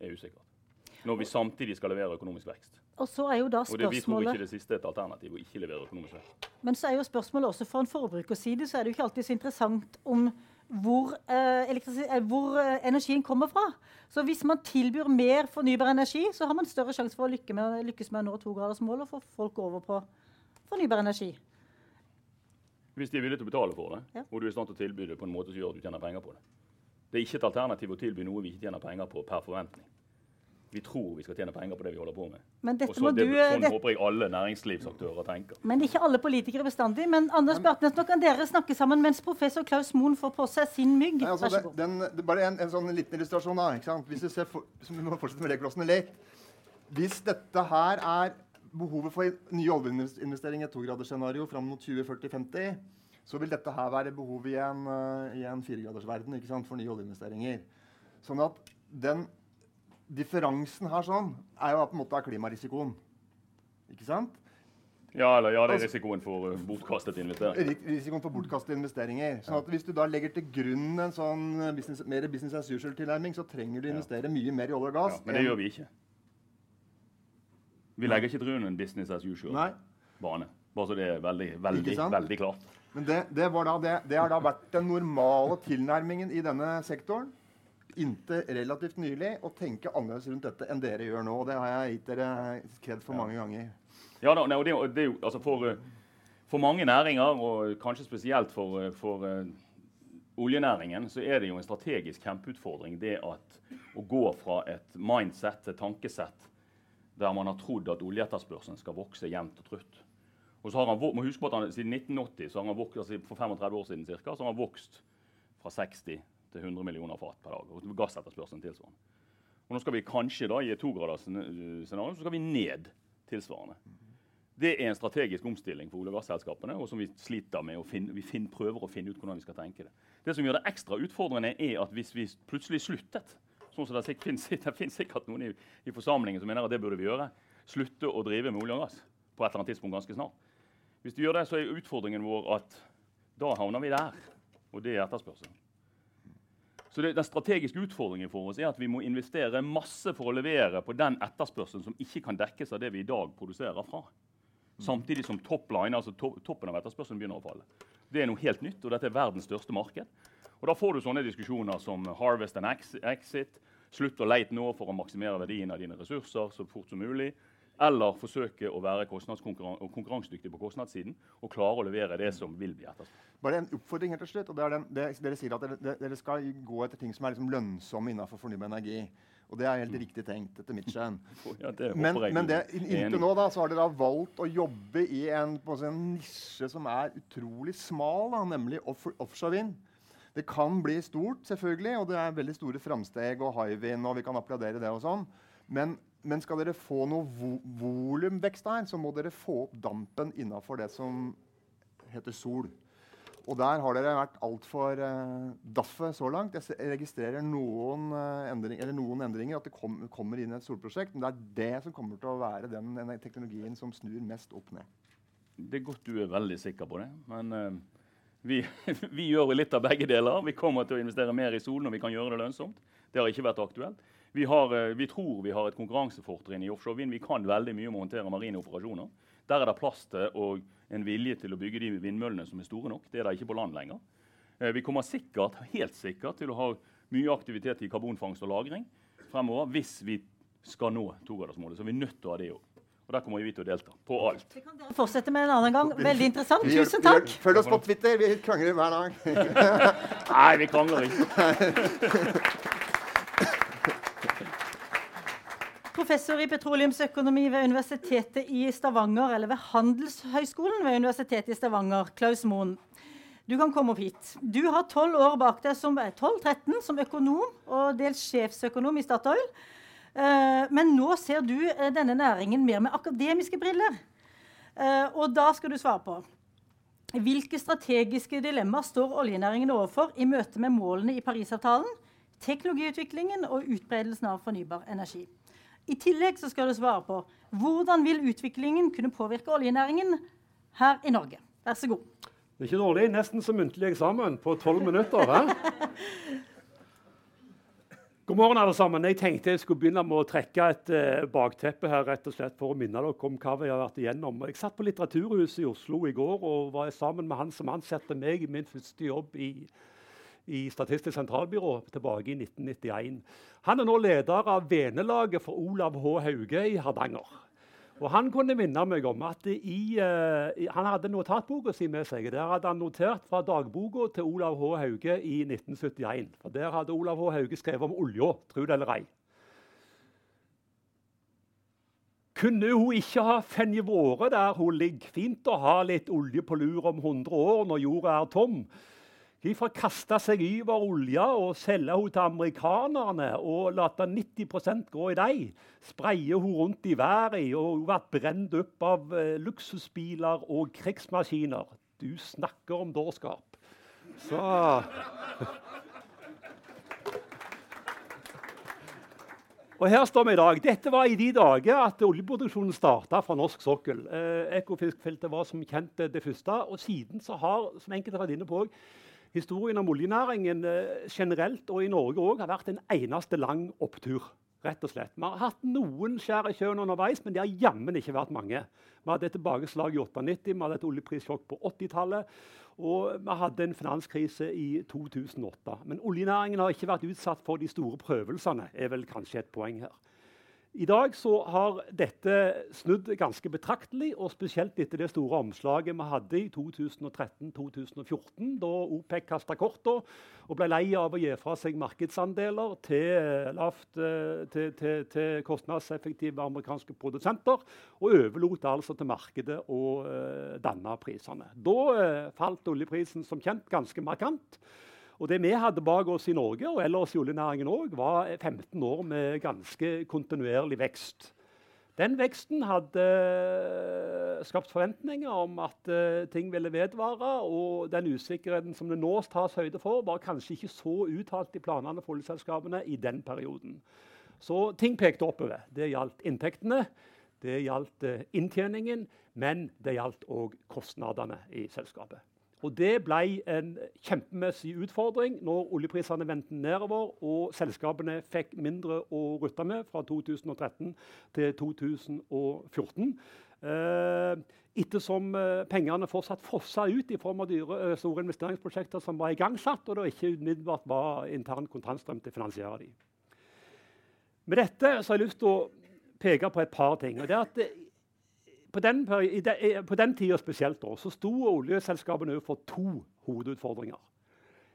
er usikkert. Når vi samtidig skal levere økonomisk vekst. Og så er jo da spørsmålet... Og det, Vi tror ikke det siste er et alternativ å ikke levere økonomisk vekst. Men så er jo spørsmålet også for en forbrukerside så er det jo ikke alltid så interessant om hvor, eh, eh, hvor eh, energien kommer fra. Så hvis man tilbyr mer fornybar energi, så har man større sjanse for å lykke med, lykkes med å nå togradersmålet og få folk over på fornybar energi. Hvis de er villige til å betale for det, ja. og du er i stand til å tilby det på en måte som gjør at du tjener penger på det. Det er ikke et alternativ å tilby noe vi ikke tjener penger på per forventning. Vi tror vi skal tjene penger på det vi holder på med. Men dette Også, det, du, sånn det, håper jeg alle næringslivsaktører tenker. Men ikke alle politikere bestandig. Men Anders Bjartnes, nå kan dere snakke sammen mens professor Klaus Moen får på seg sin mygg. Nei, altså, Vær så god. Den, det, bare en, en, sånn liten illustrasjon. da, ikke sant? Hvis du ser for, vi må fortsette med leklossende lek. Hvis dette her er behovet for nye oljeinvesteringer i et togradersscenario fram mot 2040-50 så vil dette her være behovet i en, uh, i en firegradersverden for nye oljeinvesteringer. Sånn at den differansen her sånn er jo på en måte klimarisikoen. Ikke sant? Ja, eller ja, det er altså- risikoen for uh, bortkastet investering. Risikoen for bortkastede investeringer. Sånn at Hvis du da legger til grunn en sånn business, mer business as usual-tilnærming, så trenger du investere mye mer i olje og gass. Ja, men det gjør vi ikke. Vi legger ikke til grunn en business as usual-bane. Bare så det er veldig, veldig, veldig klart. Men det, det, da, det, det, har da vært den normale tilnærmingen i denne sektoren inntil relativt nylig å tenke annerledes rundt dette enn dere gjør nå. og Det har jeg gitt dere kred for mange ganger. Ja, da, det, det, altså for, for, mange næringer, og kanskje spesielt for, for uh, oljenæringen, så er det jo en strategisk kjempeutfordring det at å gå fra et mindset til tankesett der man har trodd at oljeetterspørselen skal vokse jevnt og trutt. Og så har han, må huske på at han, Siden 1980, så har han vokst, altså for 35 år siden cirka, så har han vokst fra 60 til 100 millioner fat per dag. og Gassetterspørselen tilsvarende. Og Og nå skal vi kanskje da, i et togradersscenario så skal vi ned tilsvarende. Det er en strategisk omstilling for olje- og gasselskapene, og som vi sliter med å finne, vi finner, prøver å finne ut hvordan vi skal tenke det. Det som gjør det ekstra utfordrende, er at hvis vi plutselig sluttet sånn som Det finnes, det finnes sikkert noen i, i, forsamlingen som mener at det burde vi gjøre. Slutte å drive med olje og gass på et eller annet tidspunkt ganske snart. Hvis vi gjør det, så er utfordringen vår at da havner vi der. Og det er etterspørsel. Så det, Den strategiske utfordringen for oss er at vi må investere masse for å levere på den etterspørselen som ikke kan dekkes av det vi i dag produserer fra. Samtidig som topline, altså to, toppen av etterspørselen begynner å falle. Det er noe helt nytt, og dette er verdens største marked. Og Da får du sånne diskusjoner som harvest and exit. Slutt å leite nå for å maksimere verdien av dine ressurser så fort som mulig. Eller forsøke å være konkurransedyktig på kostnadssiden og klare å levere det som vil bli etterspurt. Bare en oppfordring helt til slutt. og det er den, det, Dere sier at dere, dere, skal gå etter ting som er liksom lønnsomme innenfor fornybar energi. Og det er helt riktig tenkt, etter mitt skjønn. Ja, men, men det, inntil nå da, så har dere valgt å jobbe i en, en nisje som er utrolig smal, da, nemlig off offshore vind. Det kan bli stort, selvfølgelig, og det er veldig store framsteg og high-vind, og vi kan applaudere det og sånn. Men, men, skal dere få noe vo volumvekst her, så må dere få opp dampen innafor det som heter sol. Og der har dere vært altfor uh, daffe så langt. Jeg registrerer noen, uh, endring, noen endringer, at det kom, kommer inn et solprosjekt. Men det er det som kommer til å være den, den teknologien som snur mest opp ned. Det er godt du er veldig sikker på det. Men uh, vi, vi, gjør litt av begge deler. Vi kommer til å investere mer i sol når vi kan gjøre det lønnsomt. Det har ikke vært aktuelt. Vi, har, eh, vi tror vi har et konkurransefortrinn i offshore vind. Vi kan veldig mye om å håndtere marine operasjoner. Der er det plass til og en vilje til å bygge de vindmøllene som er store nok. Det er det ikke på land lenger. Eh, vi kommer sikkert, helt sikkert til å ha mye aktivitet i karbonfangst og -lagring fremover hvis vi skal nå togradersmålet. Så vi er nødt til å ha det òg. Og der kommer vi til å delta. På alt. Det kan dere fortsette med en annen gang. Veldig interessant. Tusen takk. Følg oss på Twitter. Vi krangler hver dag. Nei, vi krangler ikke. Professor i petroleumsøkonomi ved Universitetet i Stavanger, eller ved Handelshøyskolen ved Universitetet i Stavanger, Klaus Moen. Du kan komme opp hit. Du har 12 år bak deg som, 12-13 som økonom og dels sjefsøkonom i Statoil. Uh, men nå ser du uh, denne næringen mer med akademiske briller. Og da skal du svare på hvilke strategiske dilemmaer står oljenæringen overfor i møte med målene i Parisavtalen, teknologiutviklingen og utbredelsen av fornybar energi. I tillegg så skal du svare på hvordan vil utviklingen kunne påvirke oljenæringen her i Norge. Vær så god. Det er ikke dårlig. Nesten som muntlig eksamen på tolv minutter. God morgen, alle sammen. Jeg tenkte jeg skulle begynne med å trekke et eh, bakteppe her, rett og slett for å minne dere om hva vi har vært igjennom. Jeg satt på Litteraturhuset i Oslo i går og var sammen med han som ansatte meg i min første jobb i, i Statistisk sentralbyrå tilbake i 1991. Han er nå leder av venelaget for Olav H. Hauge i Hardanger. Og Han kunne minne meg om at i, uh, han hadde notatboka si med seg. Der hadde han notert fra dagboka til Olav H. Hauge i 1971. For Der hadde Olav H. Hauge skrevet om olja, tro det eller ei. Kunne hun ikke ha funnet vært der hun ligger? Fint å ha litt olje på lur om 100 år når jorda er tom. De får kaste seg over olja og selge henne til amerikanerne og la 90% gå i dem. Spreie henne rundt i været og hun ble brent opp av eh, luksusbiler og krigsmaskiner. Du snakker om dårskap. Så Og her står vi i dag. Dette var i de dager at oljeproduksjonen starta fra norsk sokkel. Eh, Ekofiskfeltet var som kjent det første. Og siden så har som enkelte har vært inne på, historien om oljenæringen eh, generelt og i Norge òg har vært en eneste lang opptur. rett og slett. Vi har hatt noen skjær i sjøen underveis, men det har jammen ikke vært mange. Vi hadde et tilbakeslag i 98, vi hadde et oljeprissjokk på 80-tallet. Og vi hadde en finanskrise i 2008. Men oljenæringen har ikke vært utsatt for de store prøvelsene. er vel kanskje et poeng her. I dag har dette snudd ganske betraktelig, og spesielt etter det store omslaget vi hadde i 2013-2014, da OPEC kasta korta og ble lei av å gi fra seg markedsandeler til, lavt, eh, til, til, til kostnadseffektive amerikanske produsenter, og overlot altså til markedet å uh, danne prisene. Da falt oljeprisen som kjent ganske markant. Og det vi hadde bak oss i Norge og ellers i oljenæringen også, var 15 år med ganske kontinuerlig vekst. Den veksten hadde eh, skapt forventninger om at uh, ting ville vedvare. Og den usikkerheten som det nå tas høyde for, var kanskje ikke så uttalt i planene for oljeselskapene i den perioden. Så ting pekte oppover. Det gjaldt inntektene, det gjaldt uh, inntjeningen, men det gjaldt òg kostnadene i selskapet. Og Det ble en kjempemessig utfordring når oljeprisene vendte nedover og selskapene fikk mindre å rutte med fra 2013 til 2014. Eh, ettersom eh, pengene fortsatt fossa ut i form av dyre, eh, store investeringsprosjekter som var igangsatt, og det ikke umiddelbart var intern kontantstrøm til å finansiere dem. Med dette så har jeg lyst til å peke på et par ting. og det er at på den, på den tida spesielt da, så sto oljeselskapene overfor to hovedutfordringer.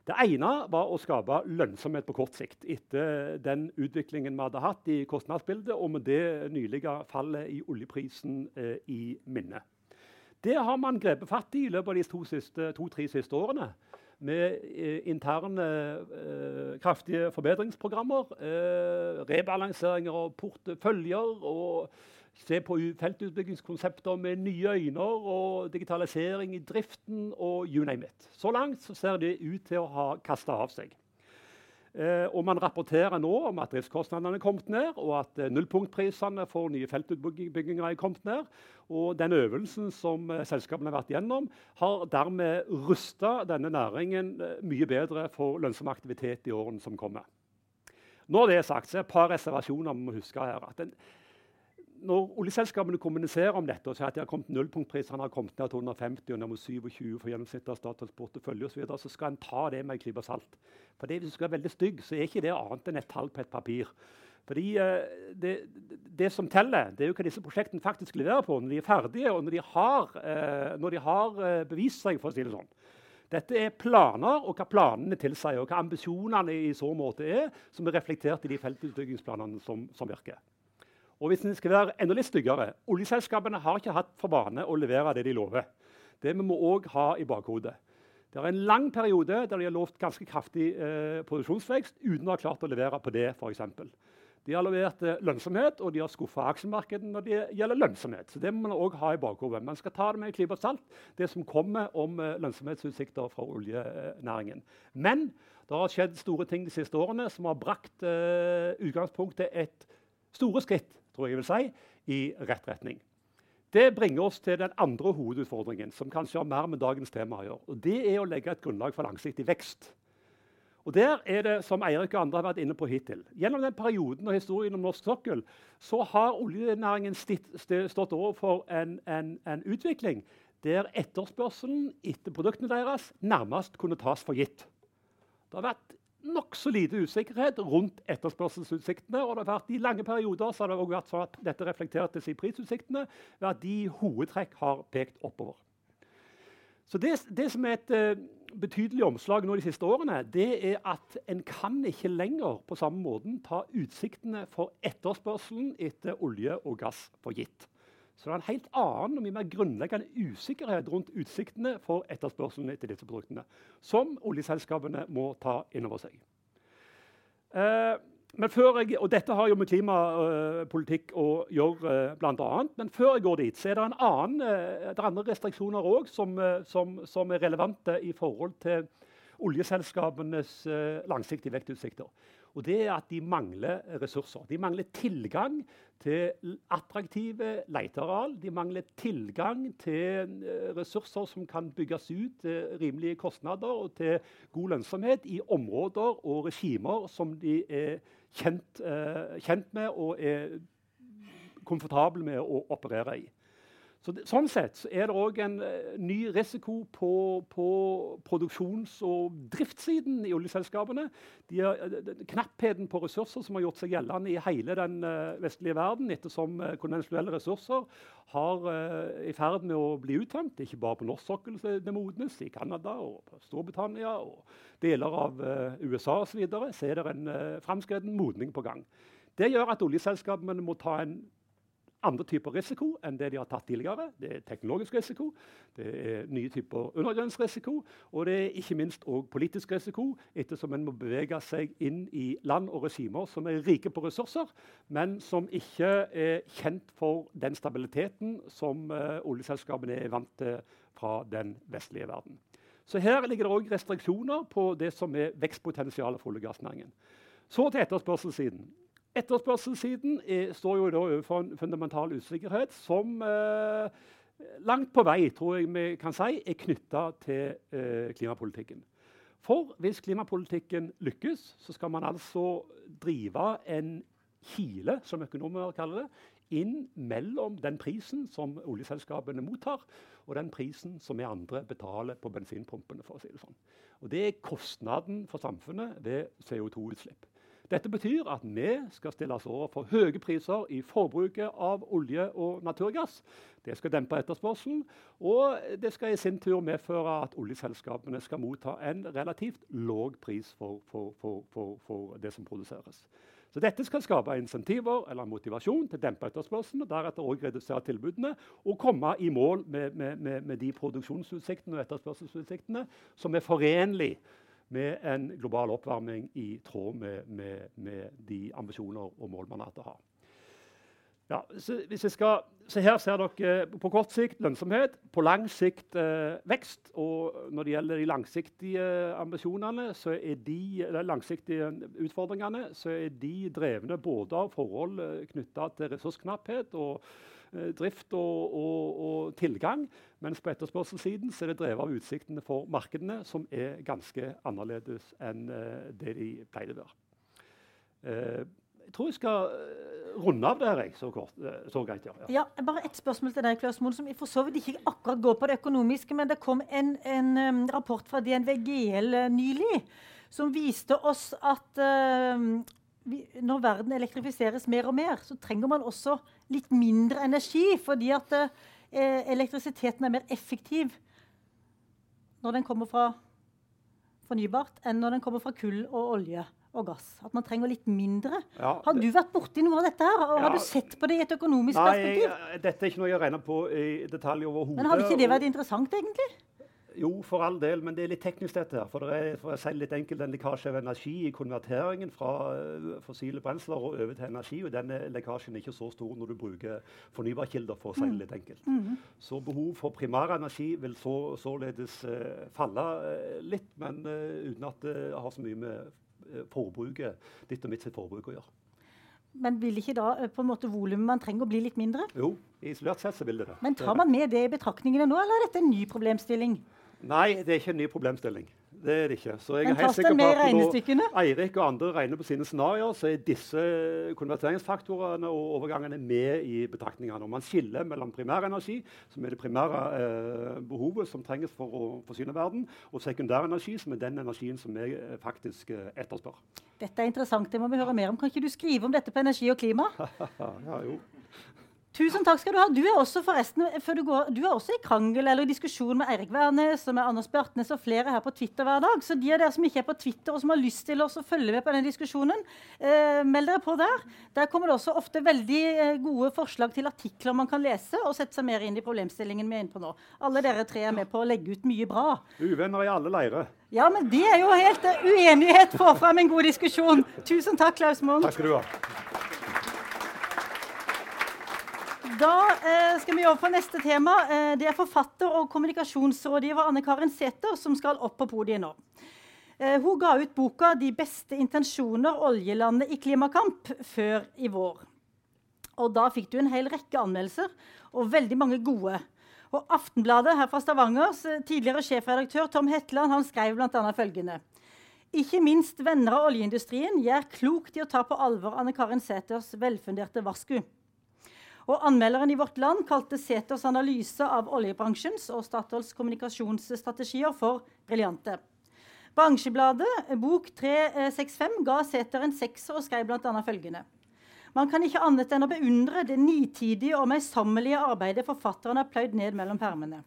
Det ene var å skape lønnsomhet på kort sikt etter den utviklingen vi hadde hatt i kostnadsbildet, og med det nylige fallet i oljeprisen eh, i minne. Det har man grepet fatt i i løpet av de to-tre siste, to, siste årene. Med eh, interne eh, kraftige forbedringsprogrammer, eh, rebalanseringer av porteføljer og se på feltutbyggingskonsepter med nye øyne og digitalisering i driften og you name it. Så langt så ser det ut til å ha kasta av seg. Eh, og Man rapporterer nå om at driftskostnadene er kommet ned, og at eh, nullpunktprisene for nye feltutbygginger er kommet ned. Og Den øvelsen som eh, selskapene har vært gjennom, har dermed rusta denne næringen eh, mye bedre for lønnsom aktivitet i årene som kommer. Når det er sagt, så er et par reservasjoner vi må huske her. at den, når oljeselskapene kommuniserer om dette og sier at de har kommet nullpunktprisene har kommet ned til 150 og 27 for gjennomsnittet av Statoils portefølje så, videre, så skal en ta det med en klype salt. For det, Hvis du skal være veldig stygg, så er ikke det annet enn et tall på et papir. Fordi uh, det, det, som teller, det er jo hva disse prosjektene faktisk leverer på når de er ferdige, og når de har, uh, når de har uh, bevist seg. for å si det sånn. Dette er planer og hva planene tilsier, og hva ambisjonene i så måte er, som er reflektert i de feltutbyggingsplanene som, som virker. Og hvis en skal være enda litt styggere, Oljeselskapene har ikke hatt for vane å levere det de lover. Det vi må òg ha i bakhodet. Det er en lang periode der de har lovt ganske kraftig eh, produksjonsvekst uten å ha klart å levere på det. Eksempel. de har levert eh, lønnsomhet, og de har skuffa aksjemarkedet når det gjelder lønnsomhet. Så det må man også ha i bakhodet. Man skal ta det med en klype salt, det som kommer om eh, lønnsomhetsutsikter fra oljenæringen. Men det har skjedd store ting de siste årene som har brakt eh, utgangspunktet et store skritt tror jeg vil si, i rett retning. Det bringer oss til den andre hovedutfordringen, som kanskje har mer med dagens tema å gjøre. og Det er å legge et grunnlag for langsiktig vekst. Og Der er det, som Eirik og andre har vært inne på hittil, Gjennom den perioden og historien om norsk sokkel så har oljenæringen stått overfor en, en, en utvikling der etterspørselen etter produktene deres nærmest kunne tas for gitt. Det har vært nokså lite usikkerhet rundt etterspørselsutsiktene. og det har vært I lange perioder har det også vært sånn at dette reflektertes i prisutsiktene ved at de i hovedtrekk har pekt oppover. Så Det, det som er et uh, betydelig omslag nå de siste årene, det er at en kan ikke lenger på samme måten ta utsiktene for etterspørselen etter olje og gass for gitt. Så det er en helt annen og mye mer grunnleggende usikkerhet rundt utsiktene for etterspørselen etter disse produktene, som oljeselskapene må ta inn over seg. Eh, jeg, og dette har jo med klimapolitikk å gjøre, eh, annet, Men før jeg går dit, så er det, annen, eh, det er andre restriksjoner òg som, eh, som, som, er relevante i forhold til oljeselskapenes eh, langsiktige vektutsikter. Og det er at de mangler ressurser. De mangler tilgang til attraktive leteareal. De mangler tilgang til eh, ressurser som kan bygges ut til rimelige kostnader og til god lønnsomhet i områder og regimer som de er kjent, eh, kjent med og er komfortable med å operere i. Så det, sånn sett er det òg en uh, ny risiko på, på produksjons- og driftssiden i oljeselskapene. De har, uh, knappheten på ressurser som har gjort seg gjeldende i hele den uh, vestlige verden, ettersom konvensjonelle ressurser har i ferd med å bli uttømt. Ikke bare på norsk sokkel det modnes, i Canada og Storbritannia og deler av USA osv. Så, så er det en uh, framskreden modning på gang. Det gjør at oljeselskapene må ta en andre typer risiko enn det de har tatt tidligere. Det er teknologisk risiko, det er nye typer undergrunnsrisiko, og det er ikke minst også politisk risiko, ettersom en må bevege seg inn i land og regimer som er rike på ressurser, men som ikke er kjent for den stabiliteten som uh, oljeselskapene er vant til fra den vestlige verden. Så her ligger det òg restriksjoner på det som er vekstpotensialet for olje- og gassnæringen. Så til etterspørselssiden. Etterspørselssiden er, står jo da overfor en fundamental usikkerhet som eh, langt på vei tror jeg vi kan si, er knytta til eh, klimapolitikken. For hvis klimapolitikken lykkes, så skal man altså drive en kile, som økonomer kaller det, inn mellom den prisen som oljeselskapene mottar, og den prisen som vi andre betaler på bensinpumpene. for å si Det sånn. Og det er kostnaden for samfunnet ved CO2-utslipp. Dette betyr at vi skal stille oss overfor høye priser i forbruket av olje og naturgass. Det skal dempe etterspørselen, og det skal i sin tur medføre at oljeselskapene skal motta en relativt lav pris for, for, for, for, det som produseres. Så Dette skal skape insentiver eller motivasjon til å dempe etterspørselen, og deretter også redusere tilbudene og komme i mål med, med, med de produksjonsutsiktene og etterspørselsutsiktene som er forenlige med en global oppvarming i tråd med, med, med de ambisjoner og mål man har. Ja, så, skal, så, her ser dere på kort sikt lønnsomhet, på lang sikt eh, vekst. Og når det gjelder de langsiktige ambisjonene, så er de, langsiktige utfordringene, så er de drevne både av forhold eh, knytta til ressursknapphet og Eh, drift og, og, og, tilgang. Mens på etterspørselssiden er det drevet av utsiktene for markedene, som er ganske annerledes enn uh, det de pleide å være. Uh, jeg tror jeg skal runde av der, jeg, så, kort, så greit. Ja. ja. ja. bare ett spørsmål til deg, Klaus Moen, som for så vidt ikke akkurat går på det økonomiske. Men det kom en, en um, rapport fra DNV GL uh, nylig som viste oss at vi, når verden elektrifiseres mer og mer, så trenger man også litt mindre energi. Fordi at eh, elektrisiteten er mer effektiv når den kommer fra fornybart, enn når den kommer fra kull og olje og gass. At man trenger litt mindre. Ja, har du vært borti noe av dette? her? Og ja, har du sett på det i et økonomisk nei, perspektiv? Nei, dette er ikke noe jeg regner på i detalj overhodet. Men hadde ikke det vært interessant, egentlig? Jo, for all del, men det er litt teknisk, dette. her. For det er for å si litt enkelt, en lekkasje av energi i konverteringen fra uh, fossile brensler og over til energi. og Denne lekkasjen er ikke så stor når du bruker fornybarkilder. for å si det litt enkelt. Mm -hmm. Så behov for primærenergi vil så, således uh, falle uh, litt, men uten at det har så mye med forbruket, ditt og mitt sitt forbruk å gjøre. Men vil ikke da på en måte volumet man trenger å bli litt mindre? Jo, isolert sett så vil det det. Men tar man med det i betraktningene nå, eller er dette en ny problemstilling? Nei, det er ikke en ny problemstilling. Det er det ikke. Så jeg er helt sikker på at når Eirik og andre regner på sine scenarioer, så er disse konverteringsfaktorene og overgangene med i betraktningene. Og man skiller mellom primærenergi, som er det primære eh, behovet som trenges for å forsyne verden, og sekundærenergi, som er den energien som vi eh, faktisk eh, etterspør. Dette er interessant. Det må vi høre mer om. Kan ikke du skrive om dette på Energi og klima? ja, jo. Tusen takk skal du ha. Du er også forresten, før du går, du er også i krangel eller i diskusjon med Eirik Wærnes og med Anders Bjartnes og flere her på Twitter hver dag. Så de av dere som ikke er på Twitter og som har lyst til å følge med på denne diskusjonen, eh, meld dere på der. Der kommer det også ofte veldig eh, gode forslag til artikler man kan lese og sette seg mer inn i problemstillingen vi er inne på nå. Alle dere tre er med på å legge ut mye bra. Uvenner i alle leirer. Ja, men det er jo helt uh, uenighet Få fram en god diskusjon. Tusen takk, Klaus Moen. Takk skal du ha. Da eh, skal vi over på neste tema. Eh, det er forfatter og kommunikasjonsrådgiver Anne Karin Sæther som skal opp på podiet nå. Eh, hun ga ut boka 'De beste intensjoner oljelandet i klimakamp' før i vår. Og Da fikk du en hel rekke anmeldelser, og veldig mange gode. Og Aftenbladet her fra Stavangers eh, tidligere sjefredaktør Tom Hetland han skrev bl.a. følgende. Ikke minst venner av oljeindustrien gjør klokt i å ta på alvor Anne Karin Sæthers velfunderte varsku. Og Anmelderen i Vårt Land kalte Seters analyse av oljebransjens og Statoils kommunikasjonsstrategier for briljante. Bransjebladet Bok 365 ga Seter en sekser og skrev bl.a. følgende. Man kan ikke annet enn å beundre det nitidige og møysommelige arbeidet forfatteren har pløyd ned mellom permene.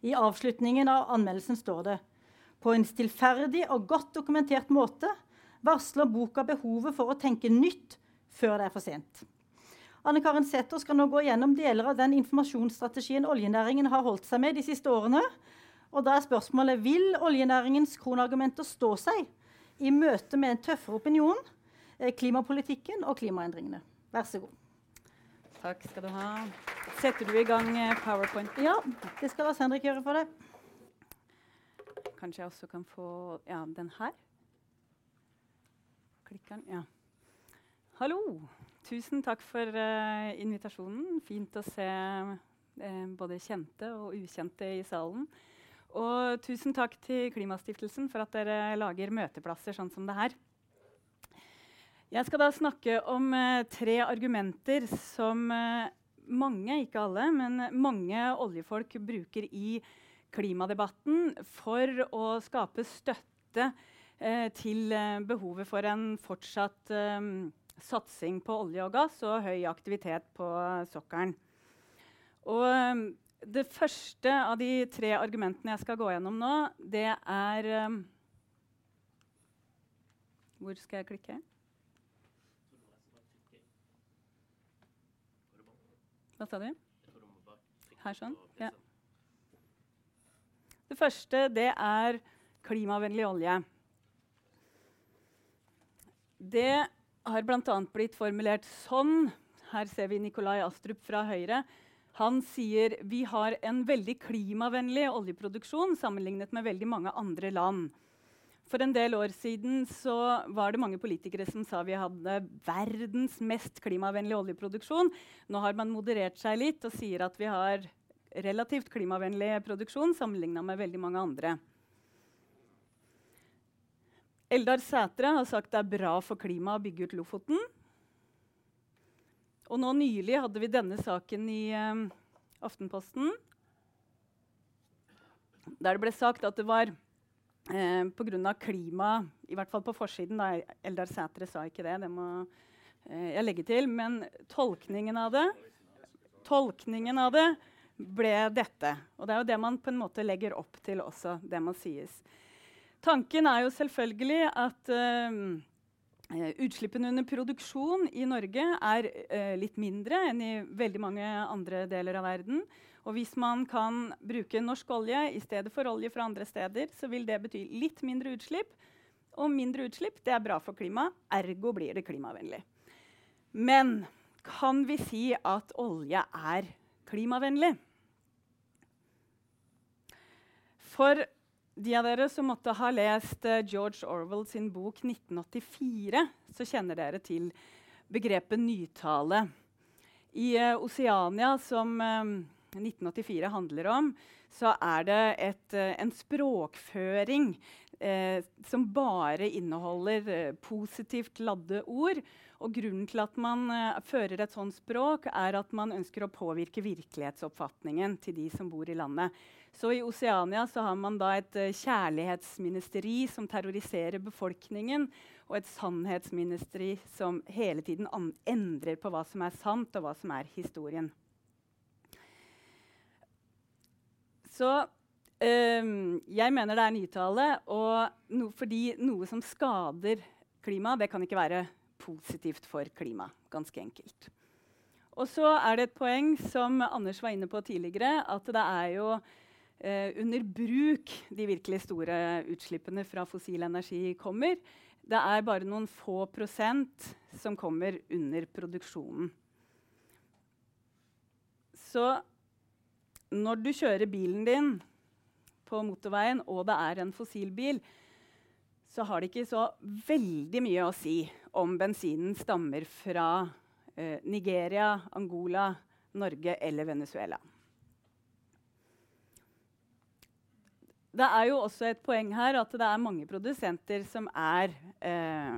I avslutningen av anmeldelsen står det på en stillferdig og godt dokumentert måte varsler boka behovet for å tenke nytt før det er for sent. Anne Karin Sæther skal nå gå gjennom deler av den informasjonsstrategien oljenæringen har holdt seg med de siste årene. Og da er spørsmålet vil oljenæringens kronargumenter stå seg i møte med en tøffere opinion, eh, klimapolitikken og klimaendringene. Vær så god. Takk skal du ha. Setter du i gang eh, powerpoint? Ja, det skal Lars Henrik gjøre for deg. Kanskje jeg også kan få ja, den her? Klikker den? Ja. Hallo. Tusen takk for uh, invitasjonen. Fint å se uh, både kjente og ukjente i salen. Og tusen takk til Klimastiftelsen for at dere lager møteplasser sånn som det her. Jeg skal da snakke om uh, tre argumenter som mange, ikke alle, men mange oljefolk bruker i klimadebatten for å skape støtte til behovet for en fortsatt satsing på olje og gass og høy aktivitet på sokkelen. Og um, det første av de tre argumentene jeg skal gå gjennom nå, det er um, Hvor skal jeg klikke? Hva sa du? Her sånn? Ja. Det første det er klimavennlig olje. Det har bl.a. blitt formulert sånn Her ser vi Nikolai Astrup fra Høyre. Han sier vi har en veldig klimavennlig oljeproduksjon sammenlignet med veldig mange andre land. For en del år siden var det mange politikere som sa vi hadde verdens mest klimavennlige oljeproduksjon. Nå har man moderert seg litt og sier at vi har relativt klimavennlig produksjon sammenligna med veldig mange andre. Eldar Sætre har sagt det er bra for klimaet å bygge ut Lofoten. Og nå nylig hadde vi denne saken i um, Aftenposten. Der det ble sagt at det var eh, pga. klima I hvert fall på forsiden. Da. Eldar Sætre sa ikke det. Det må eh, jeg legge til. Men tolkningen av det Tolkningen av det ble dette. Og det er jo det man på en måte legger opp til også, det må sies. Tanken er jo selvfølgelig at uh, utslippene under produksjon i Norge er uh, litt mindre enn i veldig mange andre deler av verden. Og hvis man kan bruke norsk olje i stedet for olje fra andre steder, så vil det bety litt mindre utslipp. Og mindre utslipp det er bra for klimaet, ergo blir det klimavennlig. Men kan vi si at olje er klimavennlig? For de av dere som måtte ha lest uh, George Orwell sin bok 1984, så kjenner dere til begrepet nytale. I uh, Oceania, som uh, eh, 1984 handler om, så er det et, en språkføring som bare inneholder positivt ladde ord. Og grunnen til at man fører et sånt språk, er at man ønsker å påvirke virkelighetsoppfatningen til de som bor i landet. Så i Oceania så har man da et uh, kjærlighetsministeri som terroriserer befolkningen, og et sannhetsministeri som hele tiden endrer på hva som er sant, og hva som er historien. Så um, jeg mener det er nytale, og no, fordi noe som skader klimaet, det kan ikke være positivt for klimaet. Ganske enkelt. Og så er det et poeng som Anders var inne på tidligere, at det er jo eh, under bruk de virkelig store utslippene fra fossil energi kommer. Det er bare noen få prosent som kommer under produksjonen. Så når du kjører bilen din på motorveien, og det er en fossilbil, så har det ikke så veldig mye å si om bensinen stammer fra eh, Nigeria, Angola, Norge eller Venezuela. Det er jo også et poeng her at det er mange produsenter som er eh,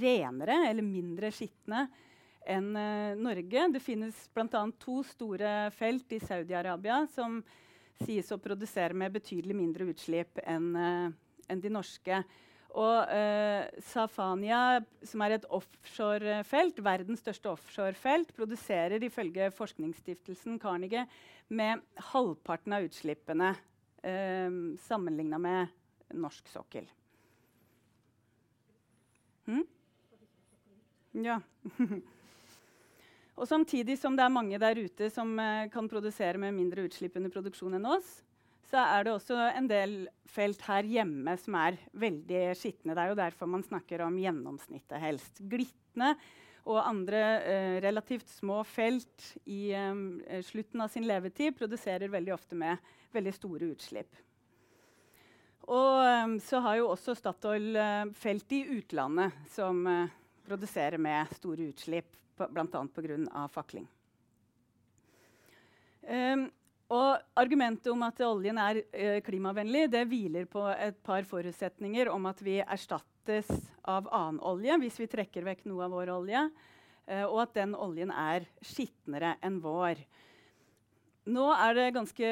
renere eller mindre skitne enn eh, Norge. Det finnes bl.a. to store felt i Saudi-Arabia som sies å produsere med betydelig mindre utslipp enn eh, en de norske. Og eh, Safania, som er et offshorefelt, verdens største offshorefelt, produserer ifølge forskningsstiftelsen Carnegie med halvparten av utslippene eh, sammenligna med norsk sokkel. Hm? Ja. Og samtidig som det er mange der ute som eh, kan produsere med mindre utslipp under produksjon enn oss, så er det også en del felt her hjemme som er veldig skitne. Det er jo derfor man snakker om gjennomsnittet helst. Glitne og andre eh, relativt små felt i eh, slutten av sin levetid produserer veldig ofte med veldig store utslipp. Og um, så har jo også Statoil uh, felt i utlandet som uh, produserer med store utslipp, bl.a. pga. fakling. Um, og argumentet om at oljen er uh, klimavennlig, det hviler på et par forutsetninger om at vi erstattes av annen olje hvis vi trekker vekk noe av vår olje, og at den oljen er skitnere enn vår. Nå er det ganske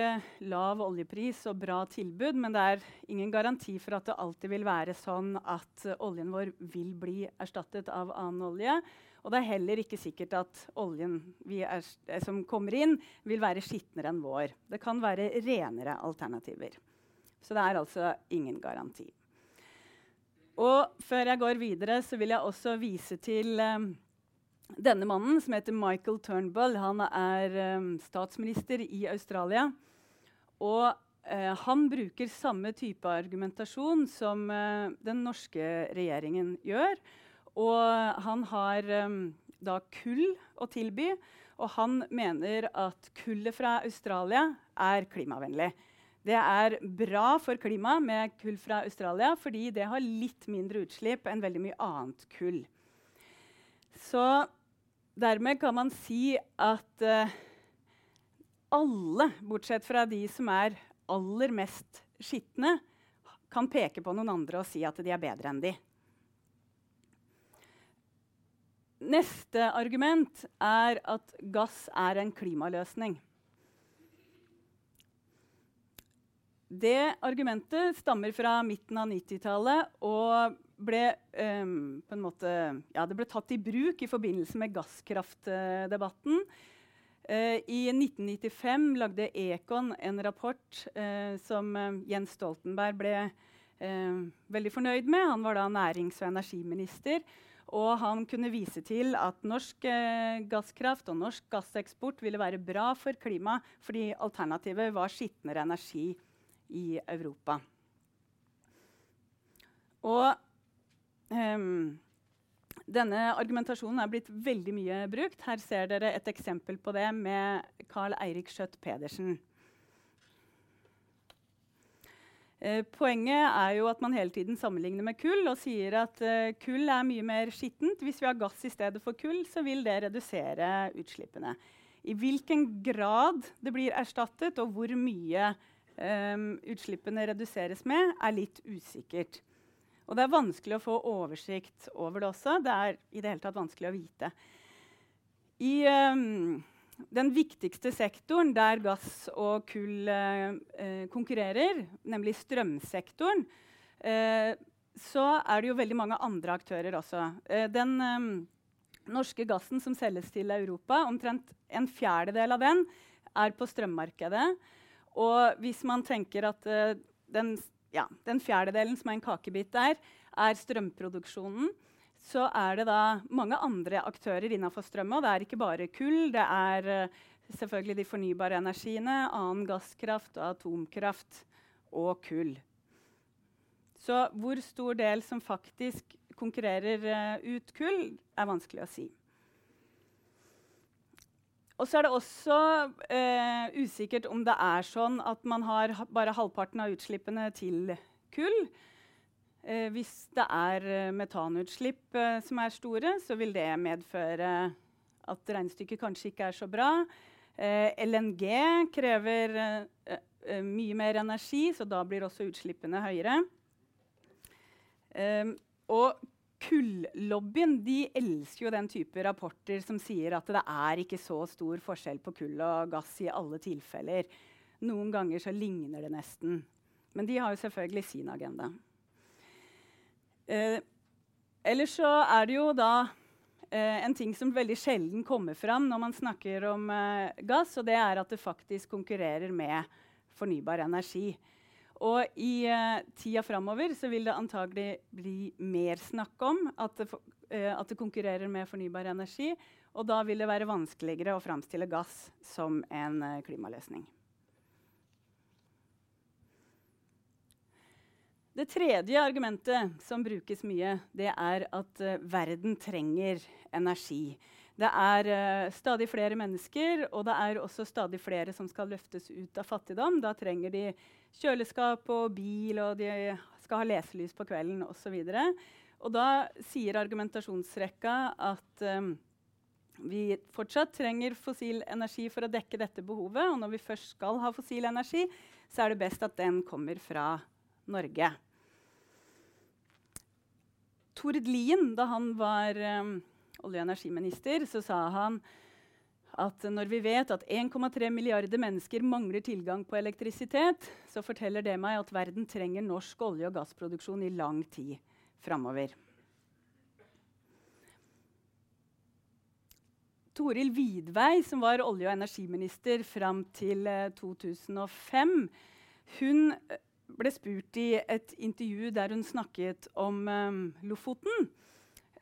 lav oljepris og bra tilbud, men det er ingen garanti for at det alltid vil være sånn at oljen vår vil bli erstattet av annen olje. Og det er heller ikke sikkert at oljen er, eh, som kommer inn, vil være skitnere enn vår. Det kan være renere alternativer. Så det er altså ingen garanti. Og før jeg går videre, så vil jeg også vise til um, denne mannen, som heter Michael Turnbull, han er um, statsminister i Australia. Og uh, han bruker samme type argumentasjon som uh, den norske regjeringen gjør. Og han har um, da kull å tilby, og han mener at kullet fra Australia er klimavennlig. Det er bra for klimaet med kull fra Australia fordi det har litt mindre utslipp enn veldig mye annet kull. Så Dermed kan man si at uh, alle, bortsett fra de som er aller mest skitne, kan peke på noen andre og si at de er bedre enn de. Neste argument er at gass er en klimaløsning. Det argumentet stammer fra midten av 90-tallet og ble, um, måte, ja, det ble tatt i bruk i forbindelse med gasskraftdebatten. Uh, I 1995 lagde Econ en rapport uh, som uh, Jens Stoltenberg ble veldig fornøyd med. Han var da nærings- og energiminister. Og han kunne vise til at norsk gasskraft og norsk gasseksport ville være bra for klimaet fordi alternativet var skitnere energi i Europa. Og um, denne argumentasjonen er blitt veldig mye brukt. Her ser dere et eksempel på det med Carl Eirik Skjøtt Pedersen. Eh, poenget er jo at man hele tiden sammenligner med kull og sier at eh, kull er mye mer skittent. Hvis vi har gass i stedet for kull, så vil det redusere utslippene. I hvilken grad det blir erstattet, og hvor mye um, utslippene reduseres med, er litt usikkert. Og det er vanskelig å få oversikt over det også. Det er i det hele tatt vanskelig å vite. I um, den viktigste sektoren der gass og kull uh, konkurrerer, nemlig strømsektoren, uh, så er det jo veldig mange andre aktører også. Den um, norske gassen som selges til Europa, omtrent en fjerdedel av den er på strømmarkedet. Og hvis man tenker at uh, den, ja, den, fjerdedelen som er en kakebit der, er strømproduksjonen, så er det da mange andre aktører innenfor strøm. Og det er ikke bare kull. Det er uh, selvfølgelig de fornybare energiene, annen gasskraft og atomkraft og kull. Så hvor stor del som faktisk konkurrerer uh, ut kull, er vanskelig å si. Og så er det også eh, usikkert om det er sånn at man har bare halvparten av utslippene til kull. Eh, hvis det er eh, metanutslipp eh, som er store, så vil det medføre at regnestykket kanskje ikke er så bra. Eh, LNG krever eh, mye mer energi, så da blir også utslippene høyere. og Kullobbyen de elsker jo den type rapporter som sier at det er ikke så stor forskjell på kull og gass i alle tilfeller. Noen ganger så ligner det nesten. Men de har jo selvfølgelig sin agenda. Eh, ellers så er det jo da eh, en ting som veldig sjelden kommer fram når man snakker om eh, gass, og det er at det faktisk konkurrerer med fornybar energi. Og i uh, tida framover vil det antagelig bli mer snakk om at det, uh, at det, konkurrerer med fornybar energi, Og da vil det være vanskeligere å framstille gass som en uh, klimaløsning. Det tredje argumentet som brukes mye, det er at verden trenger energi. Det er uh, stadig flere mennesker, og det er også stadig flere som skal løftes ut av fattigdom. Da trenger de kjøleskap og bil, og de skal ha leselys på kvelden osv. Og, og da sier argumentasjonsrekka at um, vi fortsatt trenger fossil energi for å dekke dette behovet. Og når vi først skal ha fossil energi, så er det best at den kommer fra Norge. Tord Lien, da han var um, olje- og energiminister, så sa han at når vi vet at 1,3 milliarder mennesker mangler tilgang på elektrisitet, så forteller det meg at verden trenger norsk olje- og gassproduksjon i lang tid framover. Toril Vidvei, som var olje- og energiminister fram til 2005, eh, hun eh, ble spurt i et intervju der hun snakket om um, Lofoten,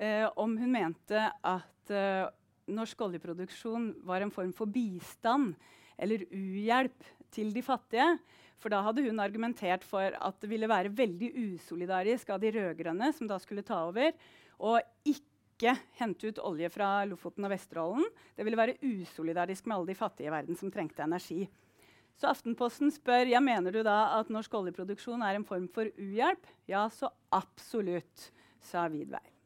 uh, om hun mente at eh, norsk oljeproduksjon var en form for bistand eller uhjelp til de fattige. For da hadde hun argumentert for at det ville være veldig usolidarisk av de rød-grønne, som da skulle ta over, å ikke hente ut olje fra Lofoten og Vesterålen. Det ville være usolidarisk med alle de fattige i verden som trengte energi. Så Aftenposten spør ja, mener du da at norsk oljeproduksjon er en form for uhjelp. Ja, så absolutt, sa Vidvei.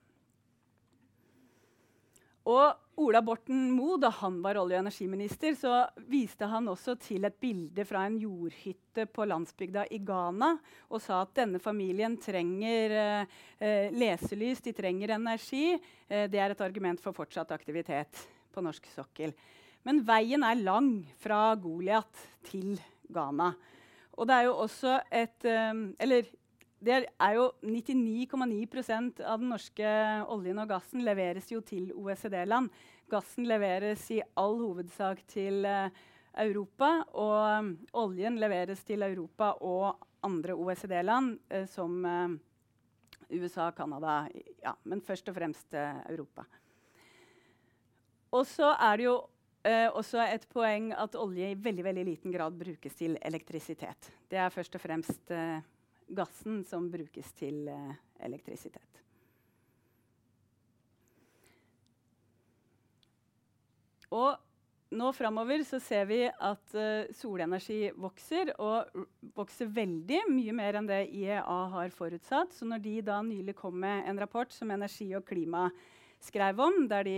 Og Ola Borten Moe, da han var olje- og energiminister, så viste han også til et bilde fra en jordhytte på landsbygda i Ghana og sa at denne familien trenger eh, eh leselys, de trenger energi. Eh, det er et argument for fortsatt aktivitet på norsk sokkel. Men veien er lang fra Goliat til Ghana. Og det er jo også et eh, Eller det er jo 99,9% av den norske oljen og gassen leveres jo til OECD-land. Gassen leveres i all hovedsak til uh, Europa, og um, oljen leveres til Europa og andre OECD-land, uh, som USA, Canada, ja, men først og fremst Europa. Og så er det jo Uh, også et poeng at olje i veldig, veldig liten grad brukes til elektrisitet. Det er først og fremst gassen som brukes til uh, elektrisitet. Og nå framover så ser vi at solenergi vokser, og vokser veldig mye mer enn det IEA har forutsatt. Så når de da nylig kom med en rapport som Energi og Klima skrev om, der de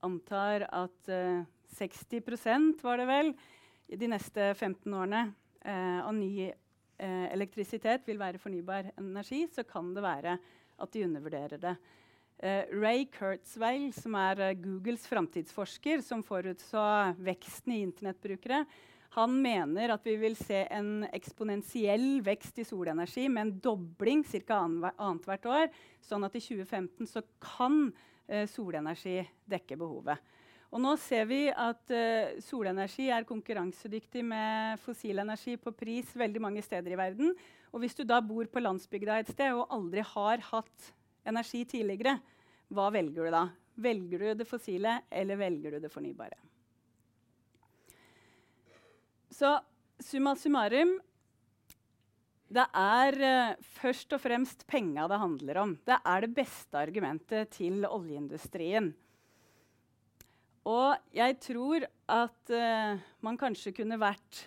antar at 60% var det vel, de neste 15 årene uh, av ny eh, elektrisitet vil være fornybar energi, så kan det være at de undervurderer det. Eh, Ray Kurzweil, som er eh, Googles framtidsforsker, som forutså veksten i internettbrukere, han mener at vi vil se en eksponentiell vekst i solenergi med en dobling ca. annethvert år. Sånn at i 2015 så kan uh, solenergi dekke behovet. Og nå ser vi at uh, solenergi er konkurransedyktig med fossil energi på pris veldig mange steder i verden. Og hvis du da bor på landsbygda et sted og aldri har hatt energi tidligere, hva velger du da? Velger du det fossile, eller velger du det fornybare? Så summa summarum det er uh, først og fremst penga det handler om. Det er det beste argumentet til oljeindustrien. Og jeg tror at uh, man kanskje kunne vært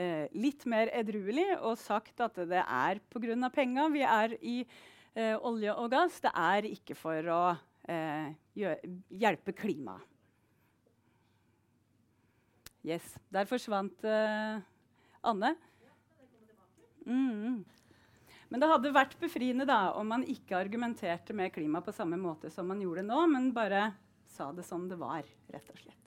uh, litt mer edruelig og sagt at det er pga. penga vi er i uh, olje og gass. Det er ikke for å hjelpe klimaet. Yes. Der forsvant Anne. Mm. Men det hadde vært befriende da, om man ikke argumenterte med klima på samme måte som man gjorde nå, men bare sa det som det var, rett og slett.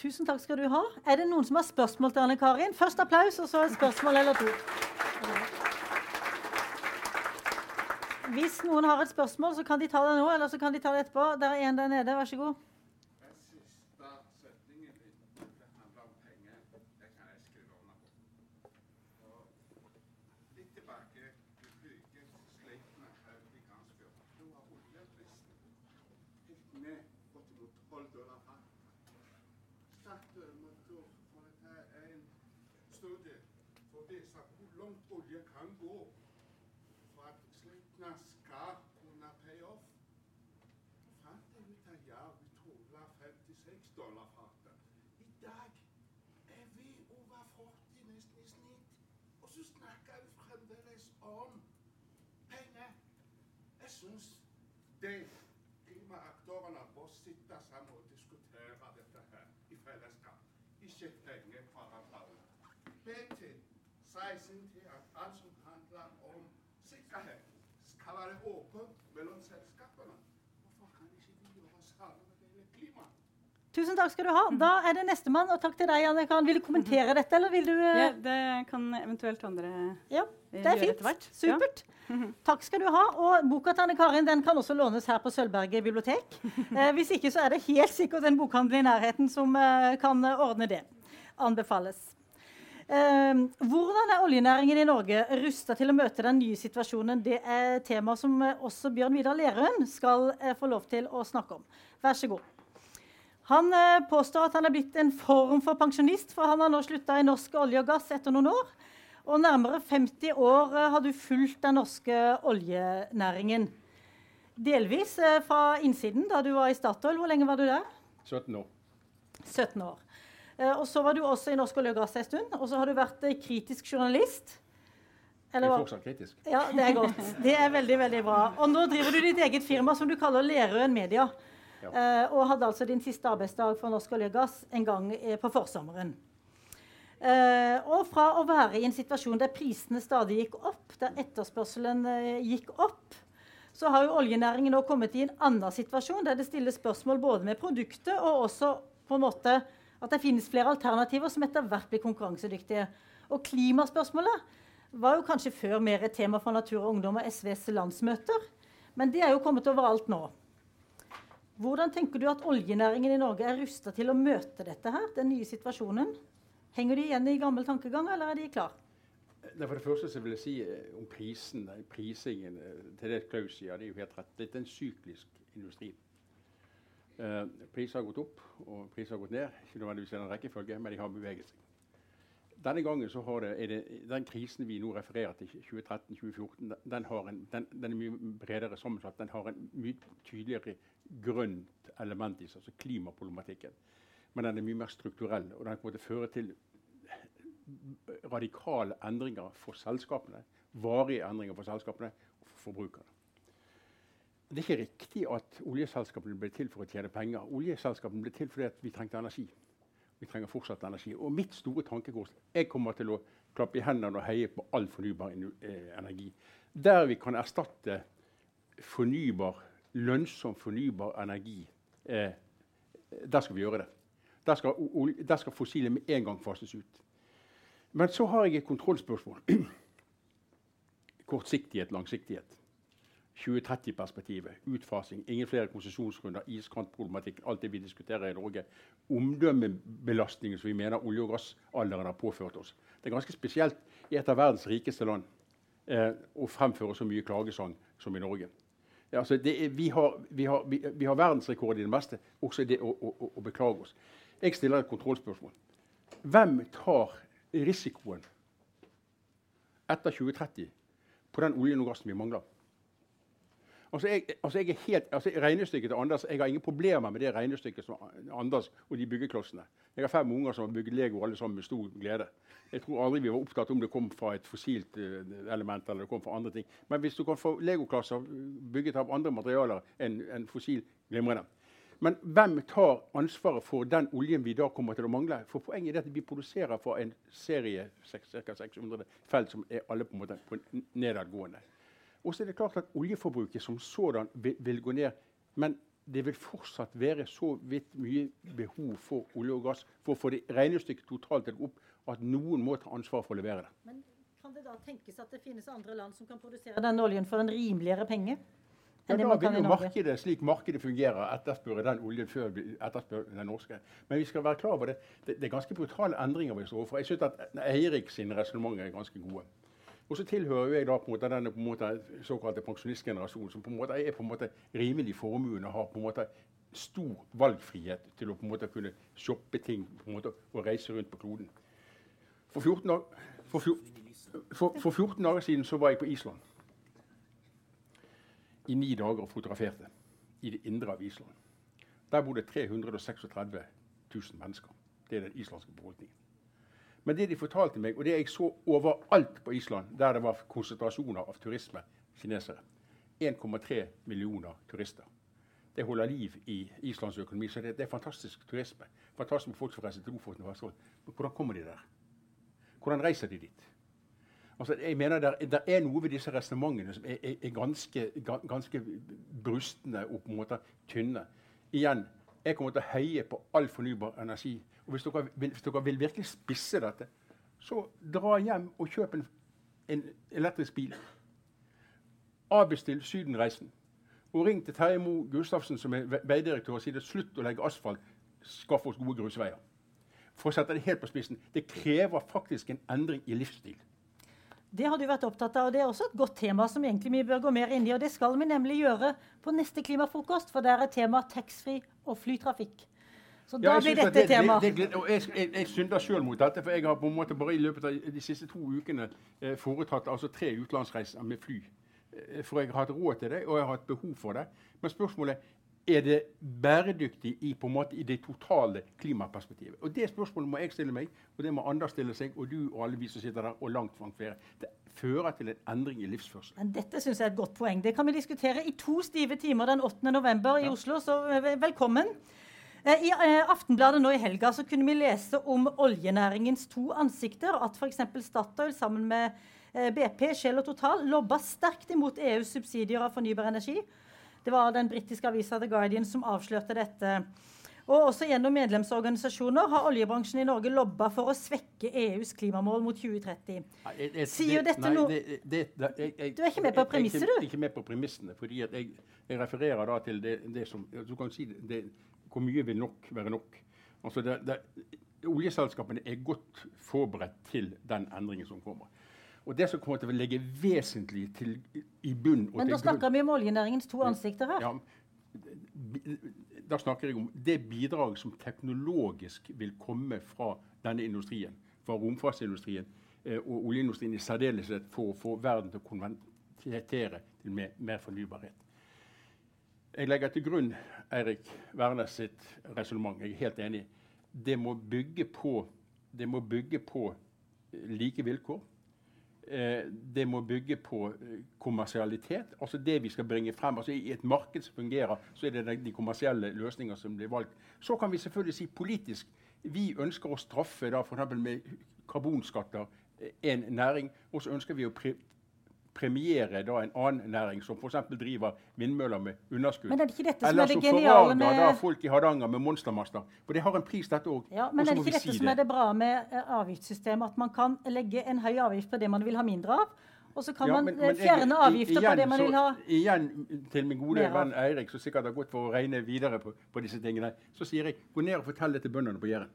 Tusen takk skal du ha. Er det noen som har spørsmål til Anne Karin? Først applaus, og så et spørsmål eller to. Hvis noen har et spørsmål, så kan de ta det nå, eller så kan de ta det etterpå. Der er en der nede. Vær så god. 12 dollar fat. Skattemotor for dette er en studie for å vise hvor langt olje kan gå for at utslippene skal kunne pay off. Fant jeg ut at vi tåler 56 dollar fatet. I dag er vi over 40 nesten i snitt. Og så snakker vi fremdeles om penger. Jeg syns det klimaaktørene bør sitte sammen og diskutere dette her i fellesskap. Ikke penger fra hverandre. BT sier sin tid at alt som sikkerhet, skal være åpent mellom selskapene. Hvorfor kan ikke vi gjøre samme når det gjelder klima? Tusen takk skal du ha. Da er det nestemann. Og takk til deg, Anne Karen. Vil du kommentere dette, eller vil du eh, Ja, det kan eventuelt andre Ja, det er gjøre fint. etter hvert. Supert. Takk skal du ha. Og boka til Anne Karin den kan også lånes her på Sølvberget bibliotek. Eh, hvis ikke så er det helt sikkert en bokhandel i nærheten som eh, kan ordne det. Anbefales. Eh, hvordan er oljenæringen i Norge rusta til å møte den nye situasjonen? Det er tema som eh, også Bjørn Vidar Lerøen skal eh, få lov til å snakke om. Vær så god. Han eh, påstår at han er blitt en form for pensjonist, for han har nå slutta i norsk olje og gass etter noen år. Og nærmere 50 år har du fulgt den norske oljenæringen. Delvis fra innsiden, da du var i Statoil. Hvor lenge var du der? 17 år. 17 år. Eh, og så var du også i norsk olje og gass en stund. Og så har du vært eh, kritisk journalist. Jeg er fortsatt kritisk. Ja, det er godt. Det er veldig, veldig bra. Og nå driver du ditt eget firma som du kaller Lerøen Media. Ja. Eh, og hadde altså din siste arbeidsdag for Norsk olje og gass en gang på forsommeren. Og fra å være i en situasjon der prisene stadig gikk opp, der etterspørselen gikk opp, så har jo oljenæringen nå kommet i en annen situasjon der det stilles spørsmål både med produktet og også på en måte at det finnes flere alternativer som etter hvert blir konkurransedyktige. Og klimaspørsmålet var jo kanskje før mer et tema for Natur og Ungdom og SVs landsmøter, men det er jo kommet overalt nå. Hvordan tenker du at oljenæringen i Norge er rusta til å møte dette her, den nye situasjonen? Henger de igjen i gammel tankegang, eller er de klar? Nei, For det første så vil jeg si eh, om prisen, prisingen til det Klaus sier, det er jo helt rett. Dette er en syklisk industri. Eh, priser har gått opp, og priser har gått ned. Ikke nødvendigvis i den rekkefølge, men de har beveget seg. Denne gangen så har det, er det, Den krisen vi nå refererer til, 2013-2014, den, den, den, er mye bredere sammensatt. Den har en mye tydeligere grønt element i seg, altså klimaproblematikken. Men den er mye mer strukturell, og den kommer til føre til radikale endringer for selskapene. Varige endringer for selskapene og for forbrukerne. Det er ikke riktig at oljeselskapene ble til for å tjene penger. Oljeselskapene ble til fordi vi trengte energi. Vi trenger fortsatt energi. Og mitt store tankekors Jeg kommer til å klappe i hendene og heie på all fornybar eh, energi. Der vi kan erstatte fornybar, lønnsom fornybar energi, eh, der skal vi gjøre det. Der skal, der skal fossile med en gang fases ut. Men så har jeg et kontrollspørsmål. Kortsiktighet, langsiktighet. 2030-perspektivet, utfasing, ingen flere konsesjonsrunder, iskantproblematikken, alt det vi diskuterer i Norge. Omdømmebelastningen som vi mener olje- og gassalderen har påført oss. Det er ganske spesielt i et av verdens rikeste land eh, å fremføre så mye klagesang som i Norge. Ja, altså er, vi, har, vi, har, vi, vi, har, verdensrekord i det meste, også i det å, å, å beklage oss. Jeg stiller et kontrollspørsmål. Hvem tar risikoen etter 2030 på den oljen og gassen vi mangler? Altså jeg, altså jeg helt, altså regnestykket til Anders, jeg har ingen problemer med det regnestykket som Anders og de byggeklossene. Jeg har fem unger som har bygget Lego alle sammen med stor glede. Jeg tror aldri vi var opptatt om det kom fra et fossilt uh, element eller det kom fra andre ting. Men hvis du kan få legoklasser bygget av andre materialer enn en fossil, glimrende. Men hvem tar ansvaret for den oljen vi da kommer til å mangle? For Poenget er at vi produserer for en serie ca. 600 felt som er alle på en måte på nedadgående. Og så er det klart at Oljeforbruket som sådan vil, vil, gå ned. Men det vil fortsatt være så vidt mye behov for olje og gass for å få det regnestykket totalt til opp at noen må ta ansvar for å levere det. Men kan det da tenkes at det finnes andre land som kan produsere denne oljen for en rimeligere penge? Ja, da vil jo markedet, slik markedet fungerer, etterspørre den oljen før vi etterspør den norske. Men vi skal være klar over det. Det, det er ganske brutale endringer vi står overfor. Jeg syns at Eirik sine resonnementer er ganske gode. Og så tilhører jeg da på en måte denne på en måte såkalte pensjonistgenerasjonen, som på en måte er på en måte rimelig formuende og har på en måte stor valgfrihet til å på en måte kunne shoppe ting på en måte, og reise rundt på kloden. For 14, år, for, for, for 14 dager siden så var jeg på Island i ni dager og fotograferte i det indre av Island. Der bor det 336 000 mennesker. Det er den islandske befolkningen. Men det de fortalte meg, og det jeg så overalt på Island, der det var konsentrasjoner av turisme, kinesere 1,3 millioner turister. Det holder liv i Islands økonomi. Så det, det er fantastisk turisme. Fantastisk med folk som reiser til Lofoten og Vesterålen. Men hvordan kommer de der? Hvordan reiser de dit? Altså, jeg mener der, der er noe ved disse resonnementene som er, er, er ganske, ga- ganske brustne og på en måte tynne. Igjen, jeg kommer til å heie på all fornybar energi. Og hvis dere vil, hvis dere vil virkelig spisse dette, så dra hjem og kjøp en, en elektrisk bil. Avbestill Sydenreisen. Og ring til Terje Moe Gustavsen, som er ve- veidirektør, og si det slutt å legge asfalt. Skaff oss gode grusveier. For å sette det helt på spissen, det krever faktisk en endring i livsstil. Det har du vært opptatt av, og det er også et godt tema som egentlig vi bør gå mer inn i. Og det skal vi nemlig gjøre på neste klimafrokost, for der er tema taxfree og flytrafikk. Så da Ja, jeg blir dette det- tema. det- det- jeg, jeg, jeg synder sjøl mot dette, for jeg har på en måte bare i løpet av de siste to ukene eh, foretatt altså tre utenlandsreiser med fly. Eh, for jeg har hatt råd til det, og jeg har hatt behov for det. Men spørsmålet er det bæredyktig i, på en måte, i det totale klimaperspektivet. Og Det spørsmålet må jeg stille meg, og det må andre stille seg, og du og alle vi som sitter der, og langt langt flere. Det fører til en endring i livsførsel. Men dette synes jeg er et godt poeng. Det kan vi diskutere i to stive timer den 8. november i Oslo, så eh, velkommen. Eh, I eh, Aftenbladet nå i helga så kunne vi lese om oljenæringens to ansikter. At f.eks. Statoil sammen med BP, Shell og Total lobba sterkt imot EUs subsidier av fornybar energi. Det var den britiske avisa The Guardian som avslørte dette. Og også gjennom medlemsorganisasjoner har oljebransjen i Norge lobba for å svekke EUs klimamål mot 2030. Nei, jeg- jeg- Sier det- dette nei, noe- det- det- jeg- Du er ikke med på premisset, du? Jeg er ikke med på premissene, fordi jeg, refererer da til det, det som Du kan si det, Hvor mye vil nok være nok? Altså oljeselskapene er godt forberedt til den endringen som kommer. Og det som kommer til å ligge vesentlig til, i bunn og Men da snakker vi om oljenæringens to ansikter her. ja, da snakker jeg om det bidrag som teknologisk vil komme fra denne industrien, fra romfartsindustrien eh, og oljeindustrien i særdeleshet, for å få verden til å konvertere til mer, mer fornybarhet. Jeg legger til grunn Eirik Wærnes sitt resonnement. Jeg er helt enig. Det må bygge på, det må bygge på like vilkår. Eh, det må bygge på eh, kommersialitet. Altså det vi skal bringe frem. Altså I et marked som fungerer, så er det de- kommersielle løsninger som blir valgt. Så kan vi selvfølgelig si politisk. Vi ønsker å straffe da f.eks. med karbonskatter eh, en næring, og så ønsker vi å premiere da en annen næring som f.eks. driver vindmøller med underskudd. Men er det ikke dette som Eller er det geniale med Eller da med folk i Hardanger med monstermaster. For det har en pris, dette òg. Ja, men er det ikke dette som er det bra med eh, avgiftssystemet? At man kan legge en høy avgift på det man vil ha mindre av, og så kan Ja, man men- man men jeg- fjerne i- avgifter på det man vil ha Igjen til min gode venn Eirik, som sikkert har gått for å regne videre på, på disse tingene. Så sier jeg gå ned og fortell det til bøndene på Jæren.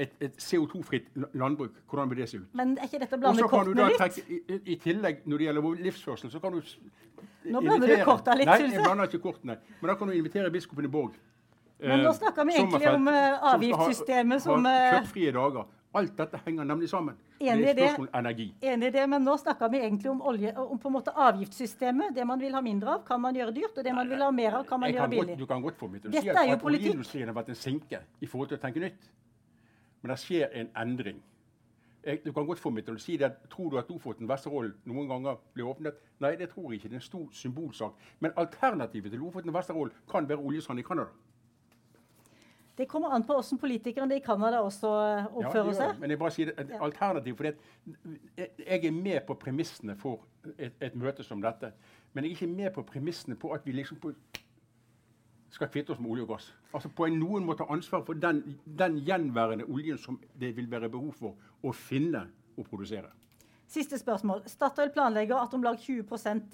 Et, et CO2-fritt landbruk, hvordan vil det se ut? Men er ikke dette å blande så kan du da kortene litt? trekke, i, i- tillegg, når det gjelder vår livsførsel, så kan du Nå blander du korta litt, Nei, jeg blander ikke kortene. Men da kan du invitere biskopen i Borg. Men nå eh, snakker vi egentlig om, eh, avgiftssystemet som, ha eh, Kjøttfrie dager. Alt dette henger nemlig sammen. Enig det i det. i det, men nå snakker vi egentlig om, olje, om på en måte avgiftssystemet. Det man vil ha mindre av, kan man gjøre dyrt, og det man vil ha mer av, kan man Jeg gjøre kan godt, billig. du kan godt få meg til å si at, oljeindustrien har vært en sinke i forhold til å tenke nytt. Men det skjer en endring. Jeg, du kan godt få meg til å si det. Tror du at Lofoten Vesterålen noen ganger blir åpnet? Nei, det tror jeg ikke. Det er en stor symbolsak. Men alternativet til Lofoten Vesterålen kan være oljesand i Canada. Det kommer an på hvordan politikerne i Canada også eh, oppfører det. seg. Men jeg bare sier det, alternativ, for jeg er med på premissene for et, et møte som dette. Men jeg er ikke med på premissene på at vi liksom på, skal kvitte oss med olje og gass. Altså på en Noen måte ansvar for den, den gjenværende oljen som det vil være behov for å finne og produsere. Siste spørsmål. Statoil planlegger at om lag 20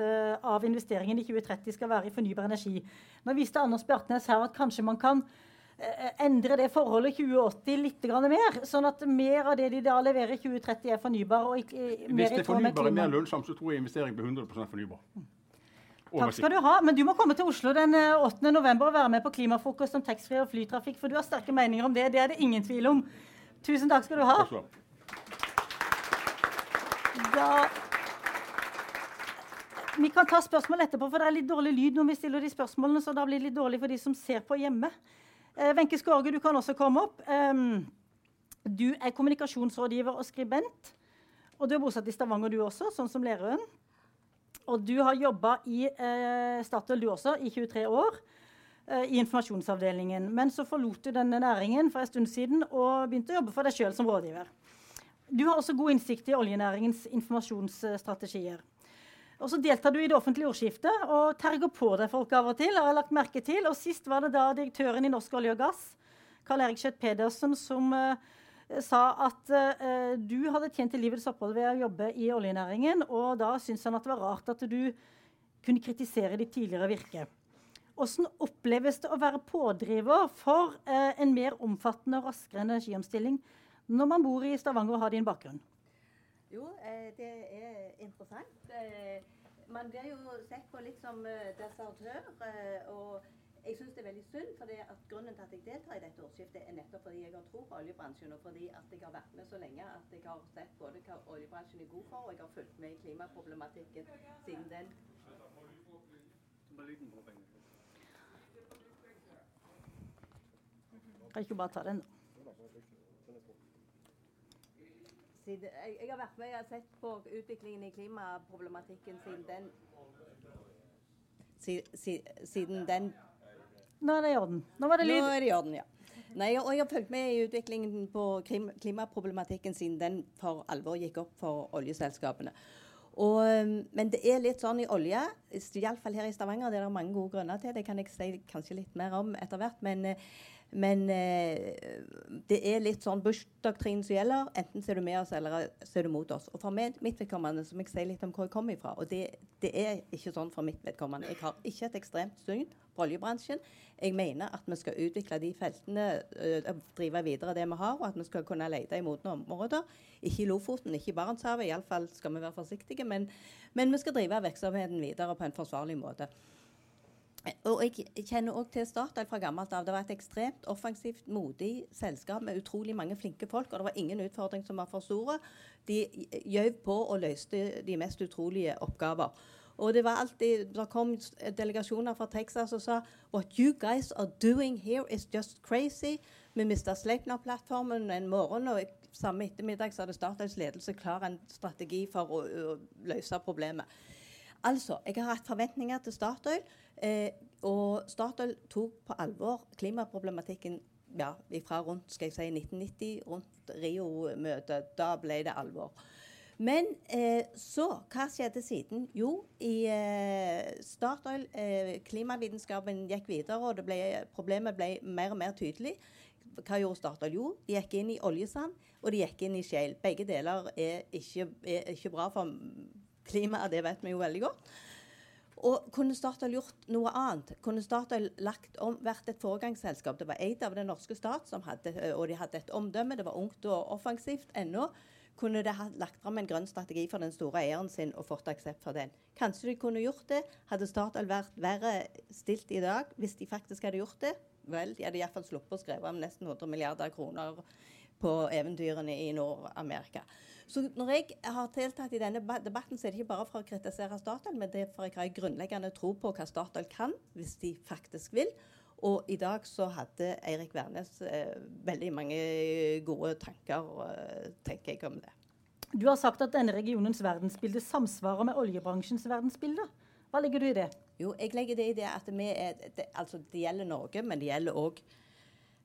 eh, av investeringen i 2030 skal være i fornybar energi. Nå viste Anders Bjartnes her at kanskje man kan eh, endre det forholdet 2080 litt mer, sånn at mer av det de da leverer i 2030 er fornybar og ikke, mer Hvis det fornybare er mer lønnsomt, så tror jeg investering blir 100% fornybar. Takk skal du ha. Men du må komme til Oslo den eh, 8. november og være med på klimafrokost om taxfree og flytrafikk, for du har sterke meninger om det. Det er det ingen tvil om. Tusen takk skal du ha. Da Vi kan ta spørsmål etterpå, for det er litt dårlig lyd når vi stiller de spørsmålene, så da blir det litt dårlig for de som ser på hjemme. Eh, Wenche Skårge, du kan også komme opp. Du er kommunikasjonsrådgiver og skribent. Og du er bosatt i Stavanger, du også, sånn som Lerøen. Og du har jobba i eh, Statoil, du også, i 23 år. eh, I informasjonsavdelingen. Men så forlot du denne næringen for en stund siden og begynte å jobbe for deg sjøl som rådgiver. Du har også god innsikt i oljenæringens informasjonsstrategier. Og så deltar du i det offentlige ordskiftet og terger på deg folk av og til. har jeg lagt merke til. Og Sist var det da direktøren i Norsk olje og gass, Karl Erik Schjøtt Pedersen, som eh, sa at uh, du hadde tjent til livets opphold ved å jobbe i oljenæringen. Og da syntes han at det var rart at du kunne kritisere ditt tidligere virke. Hvordan oppleves det å være pådriver for uh, en mer omfattende og raskere energiomstilling når man bor i Stavanger og har din bakgrunn? Jo, eh, det er interessant. Eh, man blir jo sett på litt som eh, desertør. Eh, og jeg syns det er veldig synd, for grunnen til at jeg deltar i dette årsskiftet, er nettopp fordi jeg har tro på oljebransjen, og fordi at jeg har vært med så lenge at jeg har sett både hva oljebransjen er god for, og jeg har fulgt med i klimaproblematikken siden den. Kan ikke bare ta den, da. Jeg, jeg har vært med og sett på utviklingen i klimaproblematikken siden den si, si, Siden den Nå er det i orden. Nå var det Nå er det i orden, ja. Nei, og jeg har fulgt med i utviklingen på klimaproblematikken siden den for alvor gikk opp for oljeselskapene. Og, um, men det er litt sånn i olje, iallfall her i Stavanger, det er det mange gode grunner til. Det kan jeg si kanskje litt mer om etter hvert. Men, eh, men eh, det er litt sånn Bush-doktrinen som gjelder. Enten så er du med oss, eller så er du mot oss. Og for meg, mitt vedkommende så må jeg si litt om hvor jeg kommer ifra. Og det, det er ikke sånn for mitt vedkommende. Jeg har ikke et ekstremt syn på oljebransjen. Jeg mener at vi skal utvikle de feltene, ø, drive videre det vi har, og at vi skal kunne lete i modne områder. Ikke i Lofoten, ikke i Barentshavet, iallfall skal vi være forsiktige. Men, men vi skal drive virksomheten videre på en forsvarlig måte. Og jeg kjenner òg til Statoil fra gammelt av. Det var et ekstremt offensivt, modig selskap med utrolig mange flinke folk. Og det var ingen utfordring som var for store. De gjøv på og løste de mest utrolige oppgaver. Og det var alltid, det kom delegasjoner fra Texas og sa What you guys are doing here is just crazy. Vi mista Sleipner-plattformen en morgen, og samme ettermiddag så hadde Statoils ledelse klar en strategi for å, å løse problemet. Altså, jeg har hatt forventninger til Statoil. Eh, og Statoil tok på alvor klimaproblematikken ja, fra rundt skal jeg si, 1990, rundt Rio-møtet. Da ble det alvor. Men eh, så, hva skjedde siden? Jo, i eh, Statoil eh, Klimavitenskapen gikk videre, og ble, problemet ble mer og mer tydelig. Hva gjorde Statoil? Jo, de gikk inn i oljesand, og de gikk inn i shale. Begge deler er ikke, er ikke bra for klimaet, det vet vi jo veldig godt. Og kunne Statoil gjort noe annet? Kunne Statoil lagt om, vært et foregangsselskap? Det var eid av den norske stat, som hadde, og de hadde et omdømme. Det var ungt og offensivt ennå. Kunne de ha lagt fram en grønn strategi for den store eieren sin og fått aksept for den? Kanskje de kunne gjort det. Hadde Statoil vært verre stilt i dag hvis de faktisk hadde gjort det? Vel, de hadde iallfall sluppet å skrive om nesten 100 milliarder kroner på eventyrene i Nord-Amerika. Så når jeg har deltatt i denne debatten, så er det ikke bare for å kritisere Statoil, men det er for jeg har grunnleggende tro på hva Statoil kan, hvis de faktisk vil. Og i dag så hadde Eirik Wærnes eh, veldig mange gode tanker, eh, tenker jeg, om det. Du har sagt at denne regionens verdensbilde samsvarer med oljebransjens verdensbilde. Hva legger du i det? Jo, jeg legger det i det at vi er, det, altså det gjelder Norge, men det gjelder òg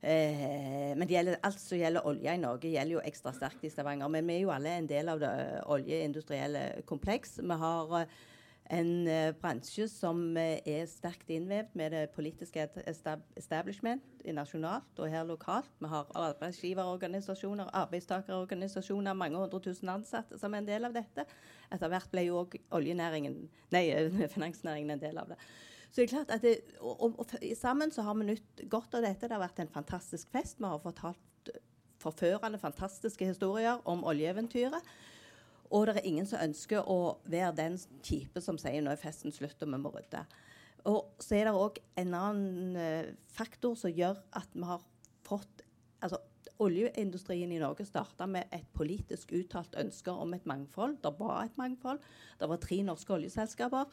Eh, men gjelder, alt som gjelder olje i Norge, gjelder jo ekstra sterkt i Stavanger. Men vi er jo alle en del av det oljeindustrielle kompleks. Vi har eh, en eh, bransje som eh, er sterkt innvevd med det politiske estab establishment nasjonalt og her lokalt. Vi har arbeidsgiverorganisasjoner, arbeidstakerorganisasjoner, mange hundre tusen ansatte som er en del av dette. Etter hvert ble jo òg oljenæringen, nei, finansnæringen en del av det. Så det er klart at det, og, og, og, Sammen så har vi nytt godt av dette. Det har vært en fantastisk fest. Vi har fortalt forførende, fantastiske historier om oljeeventyret. Og det er ingen som ønsker å være den kjipe som sier nå er festen slutt og vi må rydde. Og så er det òg en annen eh, faktor som gjør at vi har fått altså Oljeindustrien i Norge starta med et politisk uttalt ønske om et mangfold. Det var et mangfold. Det var tre norske oljeselskaper.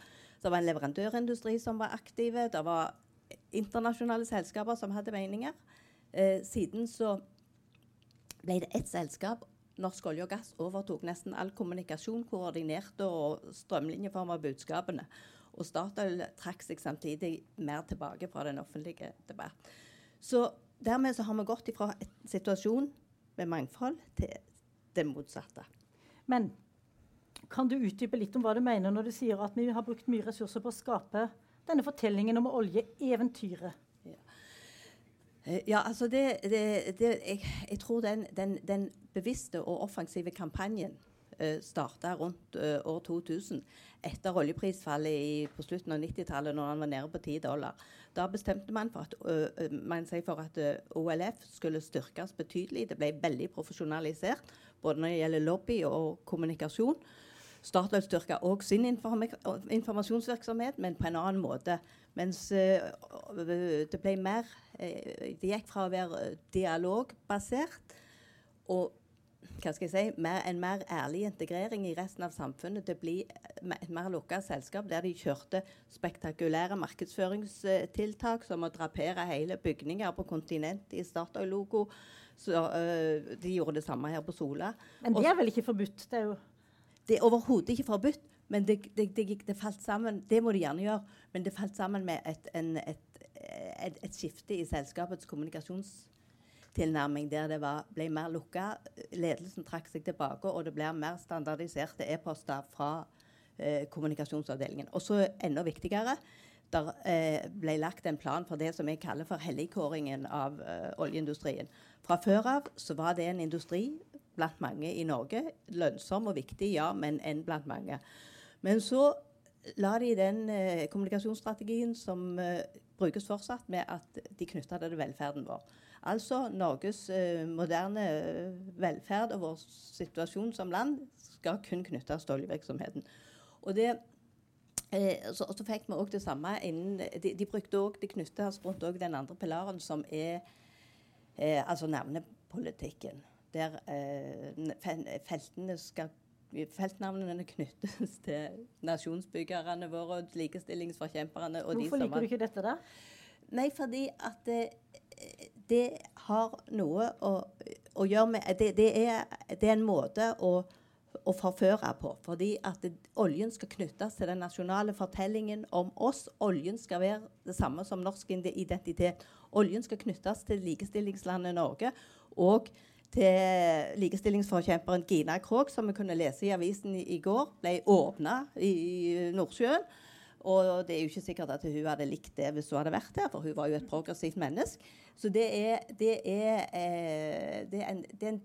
Det var en leverandørindustri som var aktive. Det var internasjonale selskaper som hadde meninger. Eh, siden så ble det ett selskap. Norsk olje og gass overtok nesten all kommunikasjon, koordinerte og strømlinjeforma budskapene. Og Statoil trakk seg samtidig mer tilbake fra den offentlige debatt. Så dermed så har vi gått fra en situasjon med mangfold til det motsatte. Men kan du utdype litt om hva du mener når du sier at vi har brukt mye ressurser på å skape denne fortellingen om oljeeventyret? Ja. Ja, altså det, det, det jeg, jeg tror den, den, den bevisste og offensive kampanjen uh, starta rundt eh, år 2000, etter oljeprisfallet i, på slutten av 90-tallet, når den var nede på 10 dollar. Da bestemte man for at, man sier for at OLF skulle styrkes betydelig. Det ble veldig profesjonalisert, både når det gjelder lobby og kommunikasjon. Statoil styrka òg sin inform informasjonsvirksomhet, men på en annen måte. Mens det ble mer Det gikk fra å være dialogbasert og hva skal jeg si, mer, en mer ærlig integrering i resten av samfunnet. Det blir me- et mer lukka selskap der de kjørte spektakulære markedsføringstiltak som å drapere hele bygninger på kontinentet i Statoil-logo. Så øh, De gjorde det samme her på Sola. Men det er vel ikke forbudt? Det er jo Det er overhodet ikke forbudt, men det, det, det, det falt sammen Det må de gjerne gjøre, men det falt sammen med et, en, et, et, et skifte i selskapets kommunikasjonstilnærming, der det var, ble mer lukka. Ledelsen trakk seg tilbake, og det ble mer standardiserte e-poster fra eh, kommunikasjonsavdelingen. Og så enda viktigere der eh, ble lagt en plan for det som jeg kaller for helligkåringen av eh, oljeindustrien. Fra før av så var det en industri blant mange i Norge. Lønnsom og viktig, ja, men en blant mange. Men så la de den eh, kommunikasjonsstrategien som eh, brukes fortsatt, med at de knytta det til velferden vår. Altså Norges eh, moderne eh, velferd og vår situasjon som land skal kun knyttes til oljevirksomheten. Og det Eh, så, så fikk vi òg det samme innen De, de brukte også, de knyttet, oss rundt den andre pilaren, som er eh, altså navnepolitikken. Der eh, feltene skal Feltnavnene knyttes til nasjonsbyggerne våre, likestillingsforkjemperne og de som Hvorfor liker du ikke dette, da? Nei, fordi at eh, det har noe å, å gjøre med det, det, er, det er en måte å, å forføre på. Fordi at det, oljen skal knyttes til den nasjonale fortellingen om oss. Oljen skal være det samme som norsk identitet. Oljen skal knyttes til likestillingslandet Norge. Og til likestillingsforkjemperen Gina Krog, som vi kunne lese i avisen i, i går, ble åpna i, i Nordsjøen. Og det er jo ikke sikkert at hun hadde likt det hvis hun hadde vært her, for hun var jo et progressivt menneske. Så det er, det er, eh, det er, en, det er, en,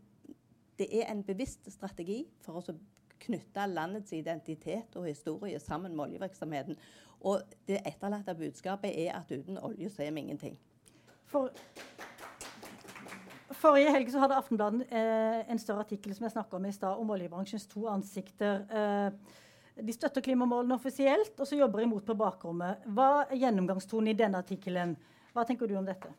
det er en bevisst strategi for å knytte landets identitet og historie sammen med oljevirksomheten. Og det etterlatte budskapet er at uten olje så er vi ingenting. For, forrige helg så hadde Aftenbladet eh, en større artikkel som jeg snakket om i stad, om oljebransjens to ansikter. Eh, de støtter klimamålene offisielt, og så jobber de imot på bakrommet. Hva er gjennomgangstonen i denne artikkelen? Hva tenker du om dette?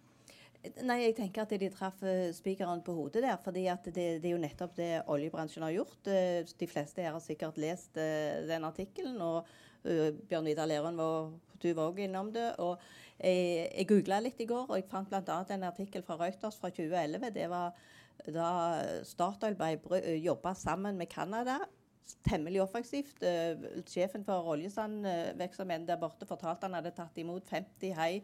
Nei, jeg tenker at de traff eh, spikeren på hodet der. fordi det, det er jo nettopp det oljebransjen har gjort. Eh, de fleste her har sikkert lest eh, den artikkelen. og Bjørn Vidar Lerøen, var- du var også innom det. og Jeg, jeg googla litt i går, og jeg fant bl.a. en artikkel fra Reuters fra 2011. Det var da Statoil jobba sammen med Canada. Temmelig offensivt. Eh, sjefen for oljesandvirksomheten der borte fortalte han hadde tatt imot 50 high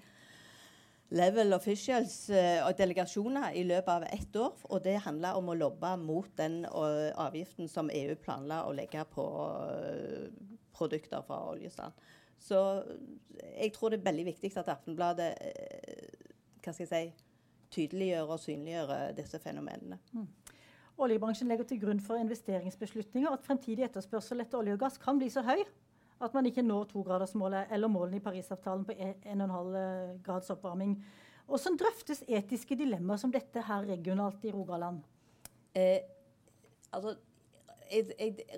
level officials eh, og delegasjoner i løpet av ett år. Og det handla om å lobbe mot den eh, avgiften som EU planla å legge på eh, produkter fra oljesand. Så jeg tror det er veldig viktig at Aftenbladet eh, hva skal jeg si, tydeliggjør og synliggjør eh, disse fenomenene. Oljebransjen legger til grunn for investeringsbeslutninger at fremtidig etterspørsel etter olje og gass kan bli så høy at man ikke når togradersmålet eller målene i Parisavtalen på 1,5 grads oppvarming. Hvordan drøftes etiske dilemmaer som dette her regionalt i Rogaland? Eh, altså,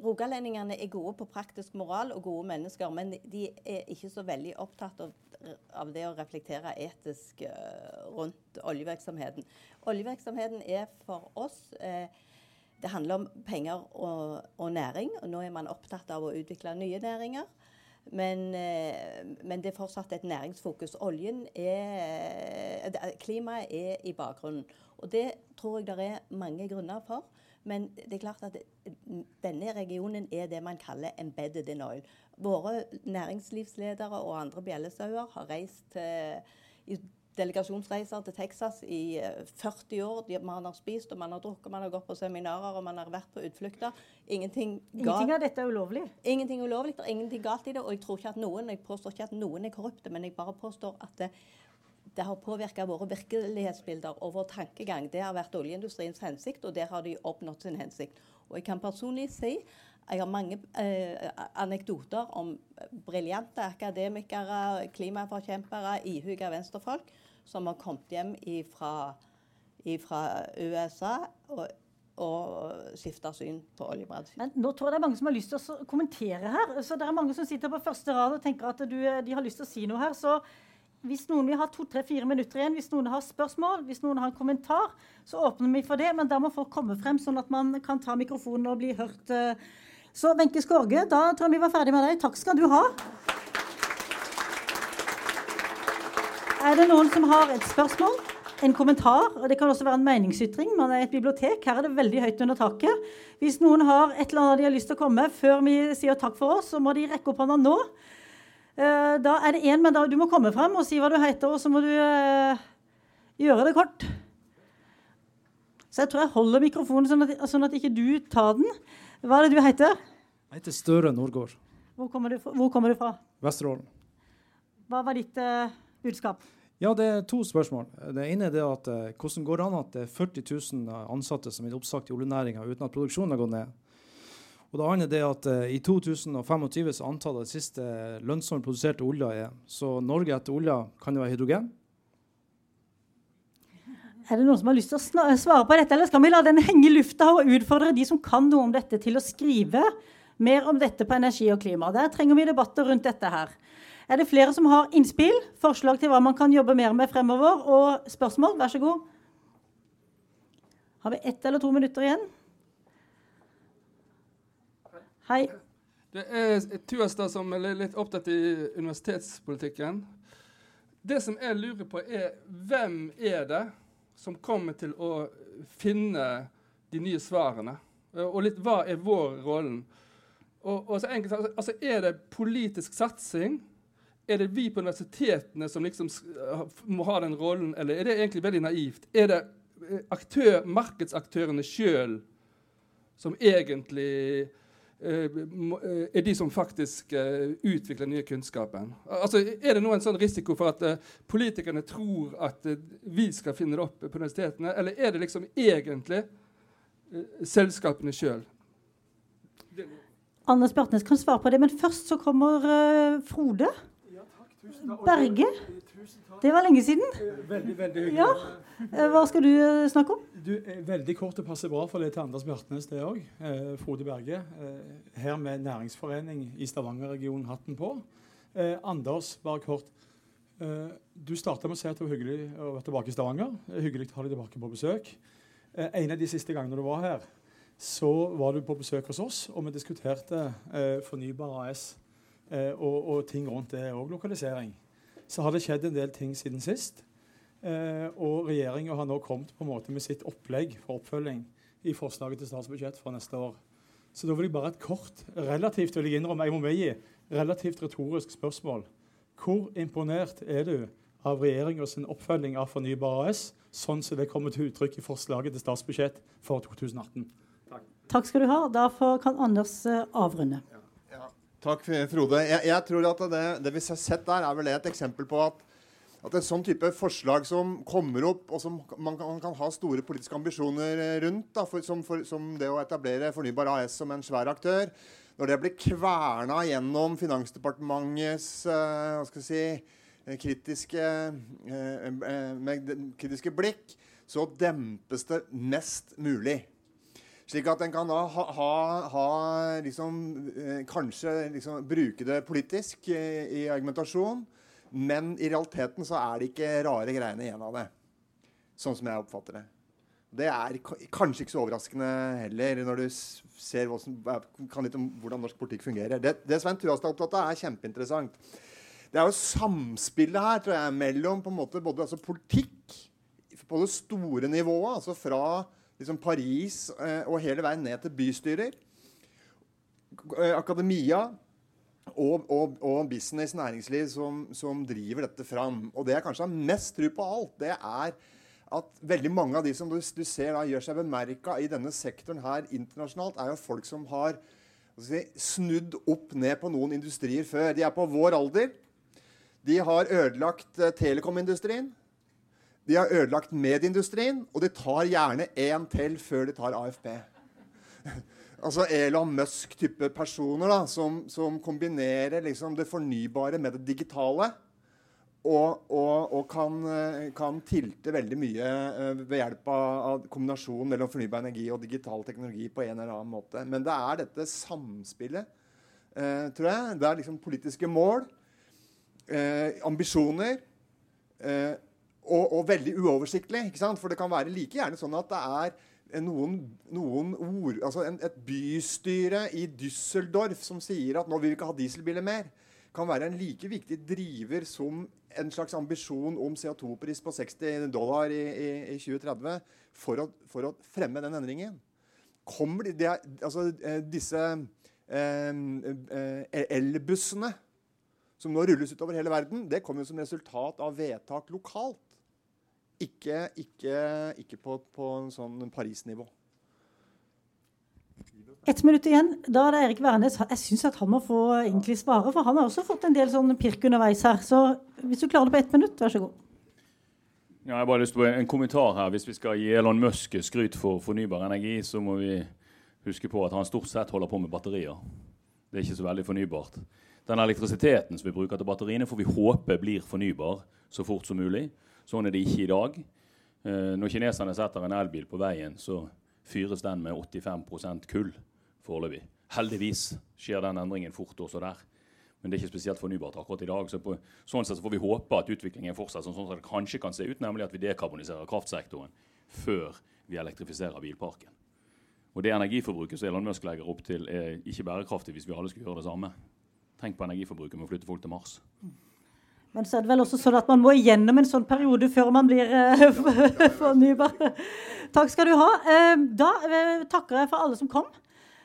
Rogalendingene er gode på praktisk moral og gode mennesker, men de er ikke så veldig opptatt av, av det å reflektere etisk eh, rundt oljevirksomheten. Oljevirksomheten er for oss eh, Det handler om penger og, og, næring, og nå er man opptatt av å utvikle nye næringer. Men, eh, men det er fortsatt et næringsfokus. Oljen er Klimaet er i bakgrunnen. Og det tror jeg det er mange grunner for. Men det er klart at denne regionen er det man kaller 'embedded in oil'. Våre næringslivsledere og andre bjellesauer har reist i delegasjonsreiser til Texas i 40 eh, år. Man har spist og man har drukket, man har gått på seminarer og man har vært på utflukter. Ingenting, ingenting av dette er ulovlig? Ingenting ulovlig. Det er ingenting galt i det. Og jeg tror ikke at noen, jeg påstår ikke at noen er korrupte, men jeg bare påstår at det, det har påvirka våre virkelighetsbilder og vår tankegang. Det har vært oljeindustriens hensikt, og der har de oppnådd sin hensikt. Og jeg kan personlig si jeg har mange eh, anekdoter om briljante akademikere, klimaforkjempere, ihuga venstrefolk som har kommet hjem fra USA og, og skifta syn på oljebransjen. Men nå tror jeg det er mange som har lyst til å kommentere her. Så det er mange som sitter på første rad og tenker at du, de har lyst til å si noe her. så hvis noen vil ha to-tre-fire minutter igjen, hvis noen har spørsmål, hvis noen har en kommentar, så åpner vi for det. Men da må folk komme frem, sånn at man kan ta mikrofonen og bli hørt. Så Wenche Skorge, da tror jeg vi var ferdig med deg. Takk skal du ha. Er det noen som har et spørsmål? En kommentar? og Det kan også være en meningsytring. Man er et bibliotek. Her er det veldig høyt under taket. Hvis noen har et eller annet de har lyst til å komme før vi sier takk for oss, så må de rekke opp hånda nå. Uh, da er det én, men da, du må komme frem og si hva du heter, og så må du uh, gjøre det kort. Så jeg tror jeg holder mikrofonen sånn at, sånn at ikke du tar den. Hva er det du heter? Jeg heter Støre Nordgård. Hvor kommer du, hvor kommer du fra? Vesterålen. Hva var ditt uh, budskap? Ja, Det er to spørsmål. Det ene er det at hvordan går det an at det er 40 000 ansatte som er oppsagt i oljenæringa uten at produksjonen har gått ned? Og det andre er at uh, I 2025 så antallet siste lønnsomt produserte olja er. Så Norge etter olja kan det være hydrogen? Er det noen som har lyst til å svare på dette, eller skal vi la den henge i lufta og utfordre de som kan noe om dette, til å skrive mer om dette på energi og klima? Der trenger vi debatter rundt dette her. Er det flere som har innspill, forslag til hva man kan jobbe mer med fremover, og spørsmål? Vær så god. Har vi ett eller to minutter igjen? Hei. Det er Tuastad som er litt opptatt i universitetspolitikken. Det som jeg lurer på, er hvem er det som kommer til å finne de nye svarene? Og litt hva er vår rollen? Og, og enkelt, altså, Er det politisk satsing? Er det vi på universitetene som liksom må ha den rollen, eller er det egentlig veldig naivt? Er det eh, aktør, markedsaktørene sjøl som egentlig er de som faktisk utvikler utvikler nye kunnskapen. Altså, er det nå en sånn risiko for at politikerne tror at vi skal finne det opp på universitetene, eller er det liksom egentlig selskapene sjøl? Anders Bjartnes kan svare på det, men først så kommer Frode. Berge. Det var lenge siden. Veldig, veldig hyggelig. Ja. Hva skal du snakke om? Du, veldig kort og passer bra for det til Anders Bjartnes, det òg. Eh, Frode Berge. Eh, her med næringsforening i Stavanger-regionen hatten på. Eh, Anders, bare kort. Eh, du starta med å si at det var hyggelig å være tilbake i Stavanger. Hyggelig å ha deg tilbake på besøk. Eh, en av de siste gangene du var her, så var du på besøk hos oss, og vi diskuterte eh, Fornybar AS og, og, ting rundt det, òg, lokalisering. Så har det skjedd en del ting siden sist. Eh, og regjeringa har nå kommet på en måte med sitt opplegg for oppfølging i forslaget til statsbudsjett for neste år. Så da vil jeg bare et kort, relativt vil jeg innrømme, jeg må medgi, relativt retorisk spørsmål. Hvor imponert er du av regjeringas oppfølging av Fornybar AS, sånn som det kommer til uttrykk i forslaget til statsbudsjett for 2018? Takk. Takk skal du ha. Da kan Anders uh, avrunde. Ja. Takk, Frode. Jeg, jeg tror at det, det vi har sett der, er vel et eksempel på at at en sånn type forslag som kommer opp, og som man kan, man kan ha store politiske ambisjoner eh, rundt, da, for, som, for, som, det å etablere Fornybar AS som en svær aktør, når det blir kverna gjennom Finansdepartementets uh, hva skal si, eh, kritiske, uh, uh, kritiske blikk, så dempes det mest mulig. Slik at en kan da ha, ha, ha liksom, eh, Kanskje liksom, bruke det politisk eh, i argumentasjon, men i realiteten så er det ikke rare greiene igjen av det. Sånn som jeg oppfatter det. Det er kanskje ikke så overraskende heller, når du ser som, kan litt om hvordan norsk politikk fungerer. Det, det Svein Tuastad er opptatt av, er kjempeinteressant. Det er jo samspillet her tror jeg, mellom på en måte både altså politikk på det store nivået, altså fra liksom Paris eh, og hele veien ned til bystyrer, eh, akademia og, og, og business, næringsliv, som, som driver dette fram. Og det jeg kanskje har mest tro på alt, det er at veldig mange av de som du, du ser da, gjør seg bemerka i denne sektoren her internasjonalt, er jo folk som har si, snudd opp ned på noen industrier før. De er på vår alder. De har ødelagt eh, telekomindustrien. De har ødelagt medieindustrien, og de tar gjerne én til før de tar AFP. altså Elon Musk-type personer da, som, som kombinerer liksom det fornybare med det digitale. Og, og, og kan, eh, kan tilte veldig mye eh, ved hjelp av, kombinasjonen mellom fornybar energi og digital teknologi på en eller annen måte. Men det er dette samspillet, eh, tror jeg. Det er liksom politiske mål, eh, ambisjoner. Eh, og, og veldig uoversiktlig. ikke sant? For det kan være like gjerne sånn at det er noen, noen ord Altså en, et bystyre i Düsseldorf som sier at nå vil vi ikke ha dieselbiler mer, kan være en like viktig driver som en slags ambisjon om CO2-pris på 60 dollar i, i, i 2030 for å, for å fremme den endringen. Kommer de, de, altså, eh, disse eh, eh, elbussene som nå rulles utover hele verden, det kommer som resultat av vedtak lokalt. Ikke, ikke, ikke på, på en sånn Paris-nivå. Ett minutt igjen. Da er det Erik Wærnes. Jeg syns han må få egentlig svare, for han har også fått en del sånn pirk underveis her. Så hvis du klarer det på ett minutt, vær så god. Ja, jeg har bare lyst på en kommentar her. Hvis vi skal gi Elon Musk skryt for fornybar energi, så må vi huske på at han stort sett holder på med batterier. Det er ikke så veldig fornybart. Den elektrisiteten som vi bruker til batteriene, får vi håpe blir fornybar så fort som mulig. Sånn er det ikke i dag. Eh, når kineserne setter en elbil på veien, så fyres den med 85% kull foreløpig. Heldigvis skjer den endringen fort også der. Men det er ikke spesielt fornybart akkurat i dag. Så på, sånn sett så får vi håpe at utviklingen fortsetter sånn som det kanskje kan se ut, nemlig at vi dekarboniserer kraftsektoren før vi elektrifiserer bilparken. Og det energiforbruket som Elon Musk legger opp til, er ikke bærekraftig hvis vi alle skulle gjøre det samme. Tenk på energiforbruket med å flytte folk til Mars. Men så er det vel også sånn at man må igjennom en sånn periode før man blir eh, fornybar. Takk skal du ha. Eh, da eh, takker jeg for alle som kom.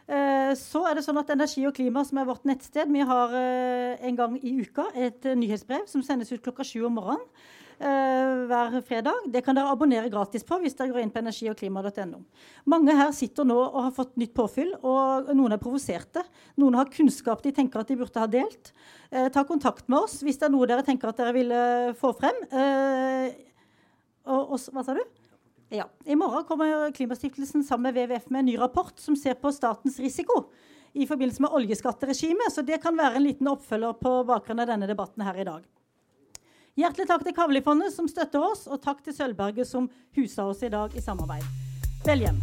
Eh, så er det sånn at Energi og klima, som er vårt nettsted, vi har eh, en gang i uka et eh, nyhetsbrev som sendes ut klokka sju om morgenen hver fredag. Det kan dere abonnere gratis på hvis dere går inn på energi- og klima.no. Mange her sitter nå og har fått nytt påfyll, og noen er provoserte. Noen har kunnskap de tenker at de burde ha delt. Eh, ta kontakt med oss hvis det er noe dere tenker at dere vil eh, få frem. Eh, og, og, hva sa du? Ja. I morgen kommer Klimastiftelsen sammen med WWF med en ny rapport som ser på statens risiko i forbindelse med oljeskatteregimet. Så det kan være en liten oppfølger på bakgrunn av denne debatten her i dag. Hjertelig takk til Kavlifondet som støtter oss, og takk til Sølvberget som huser oss i dag i samarbeid. Vel hjem.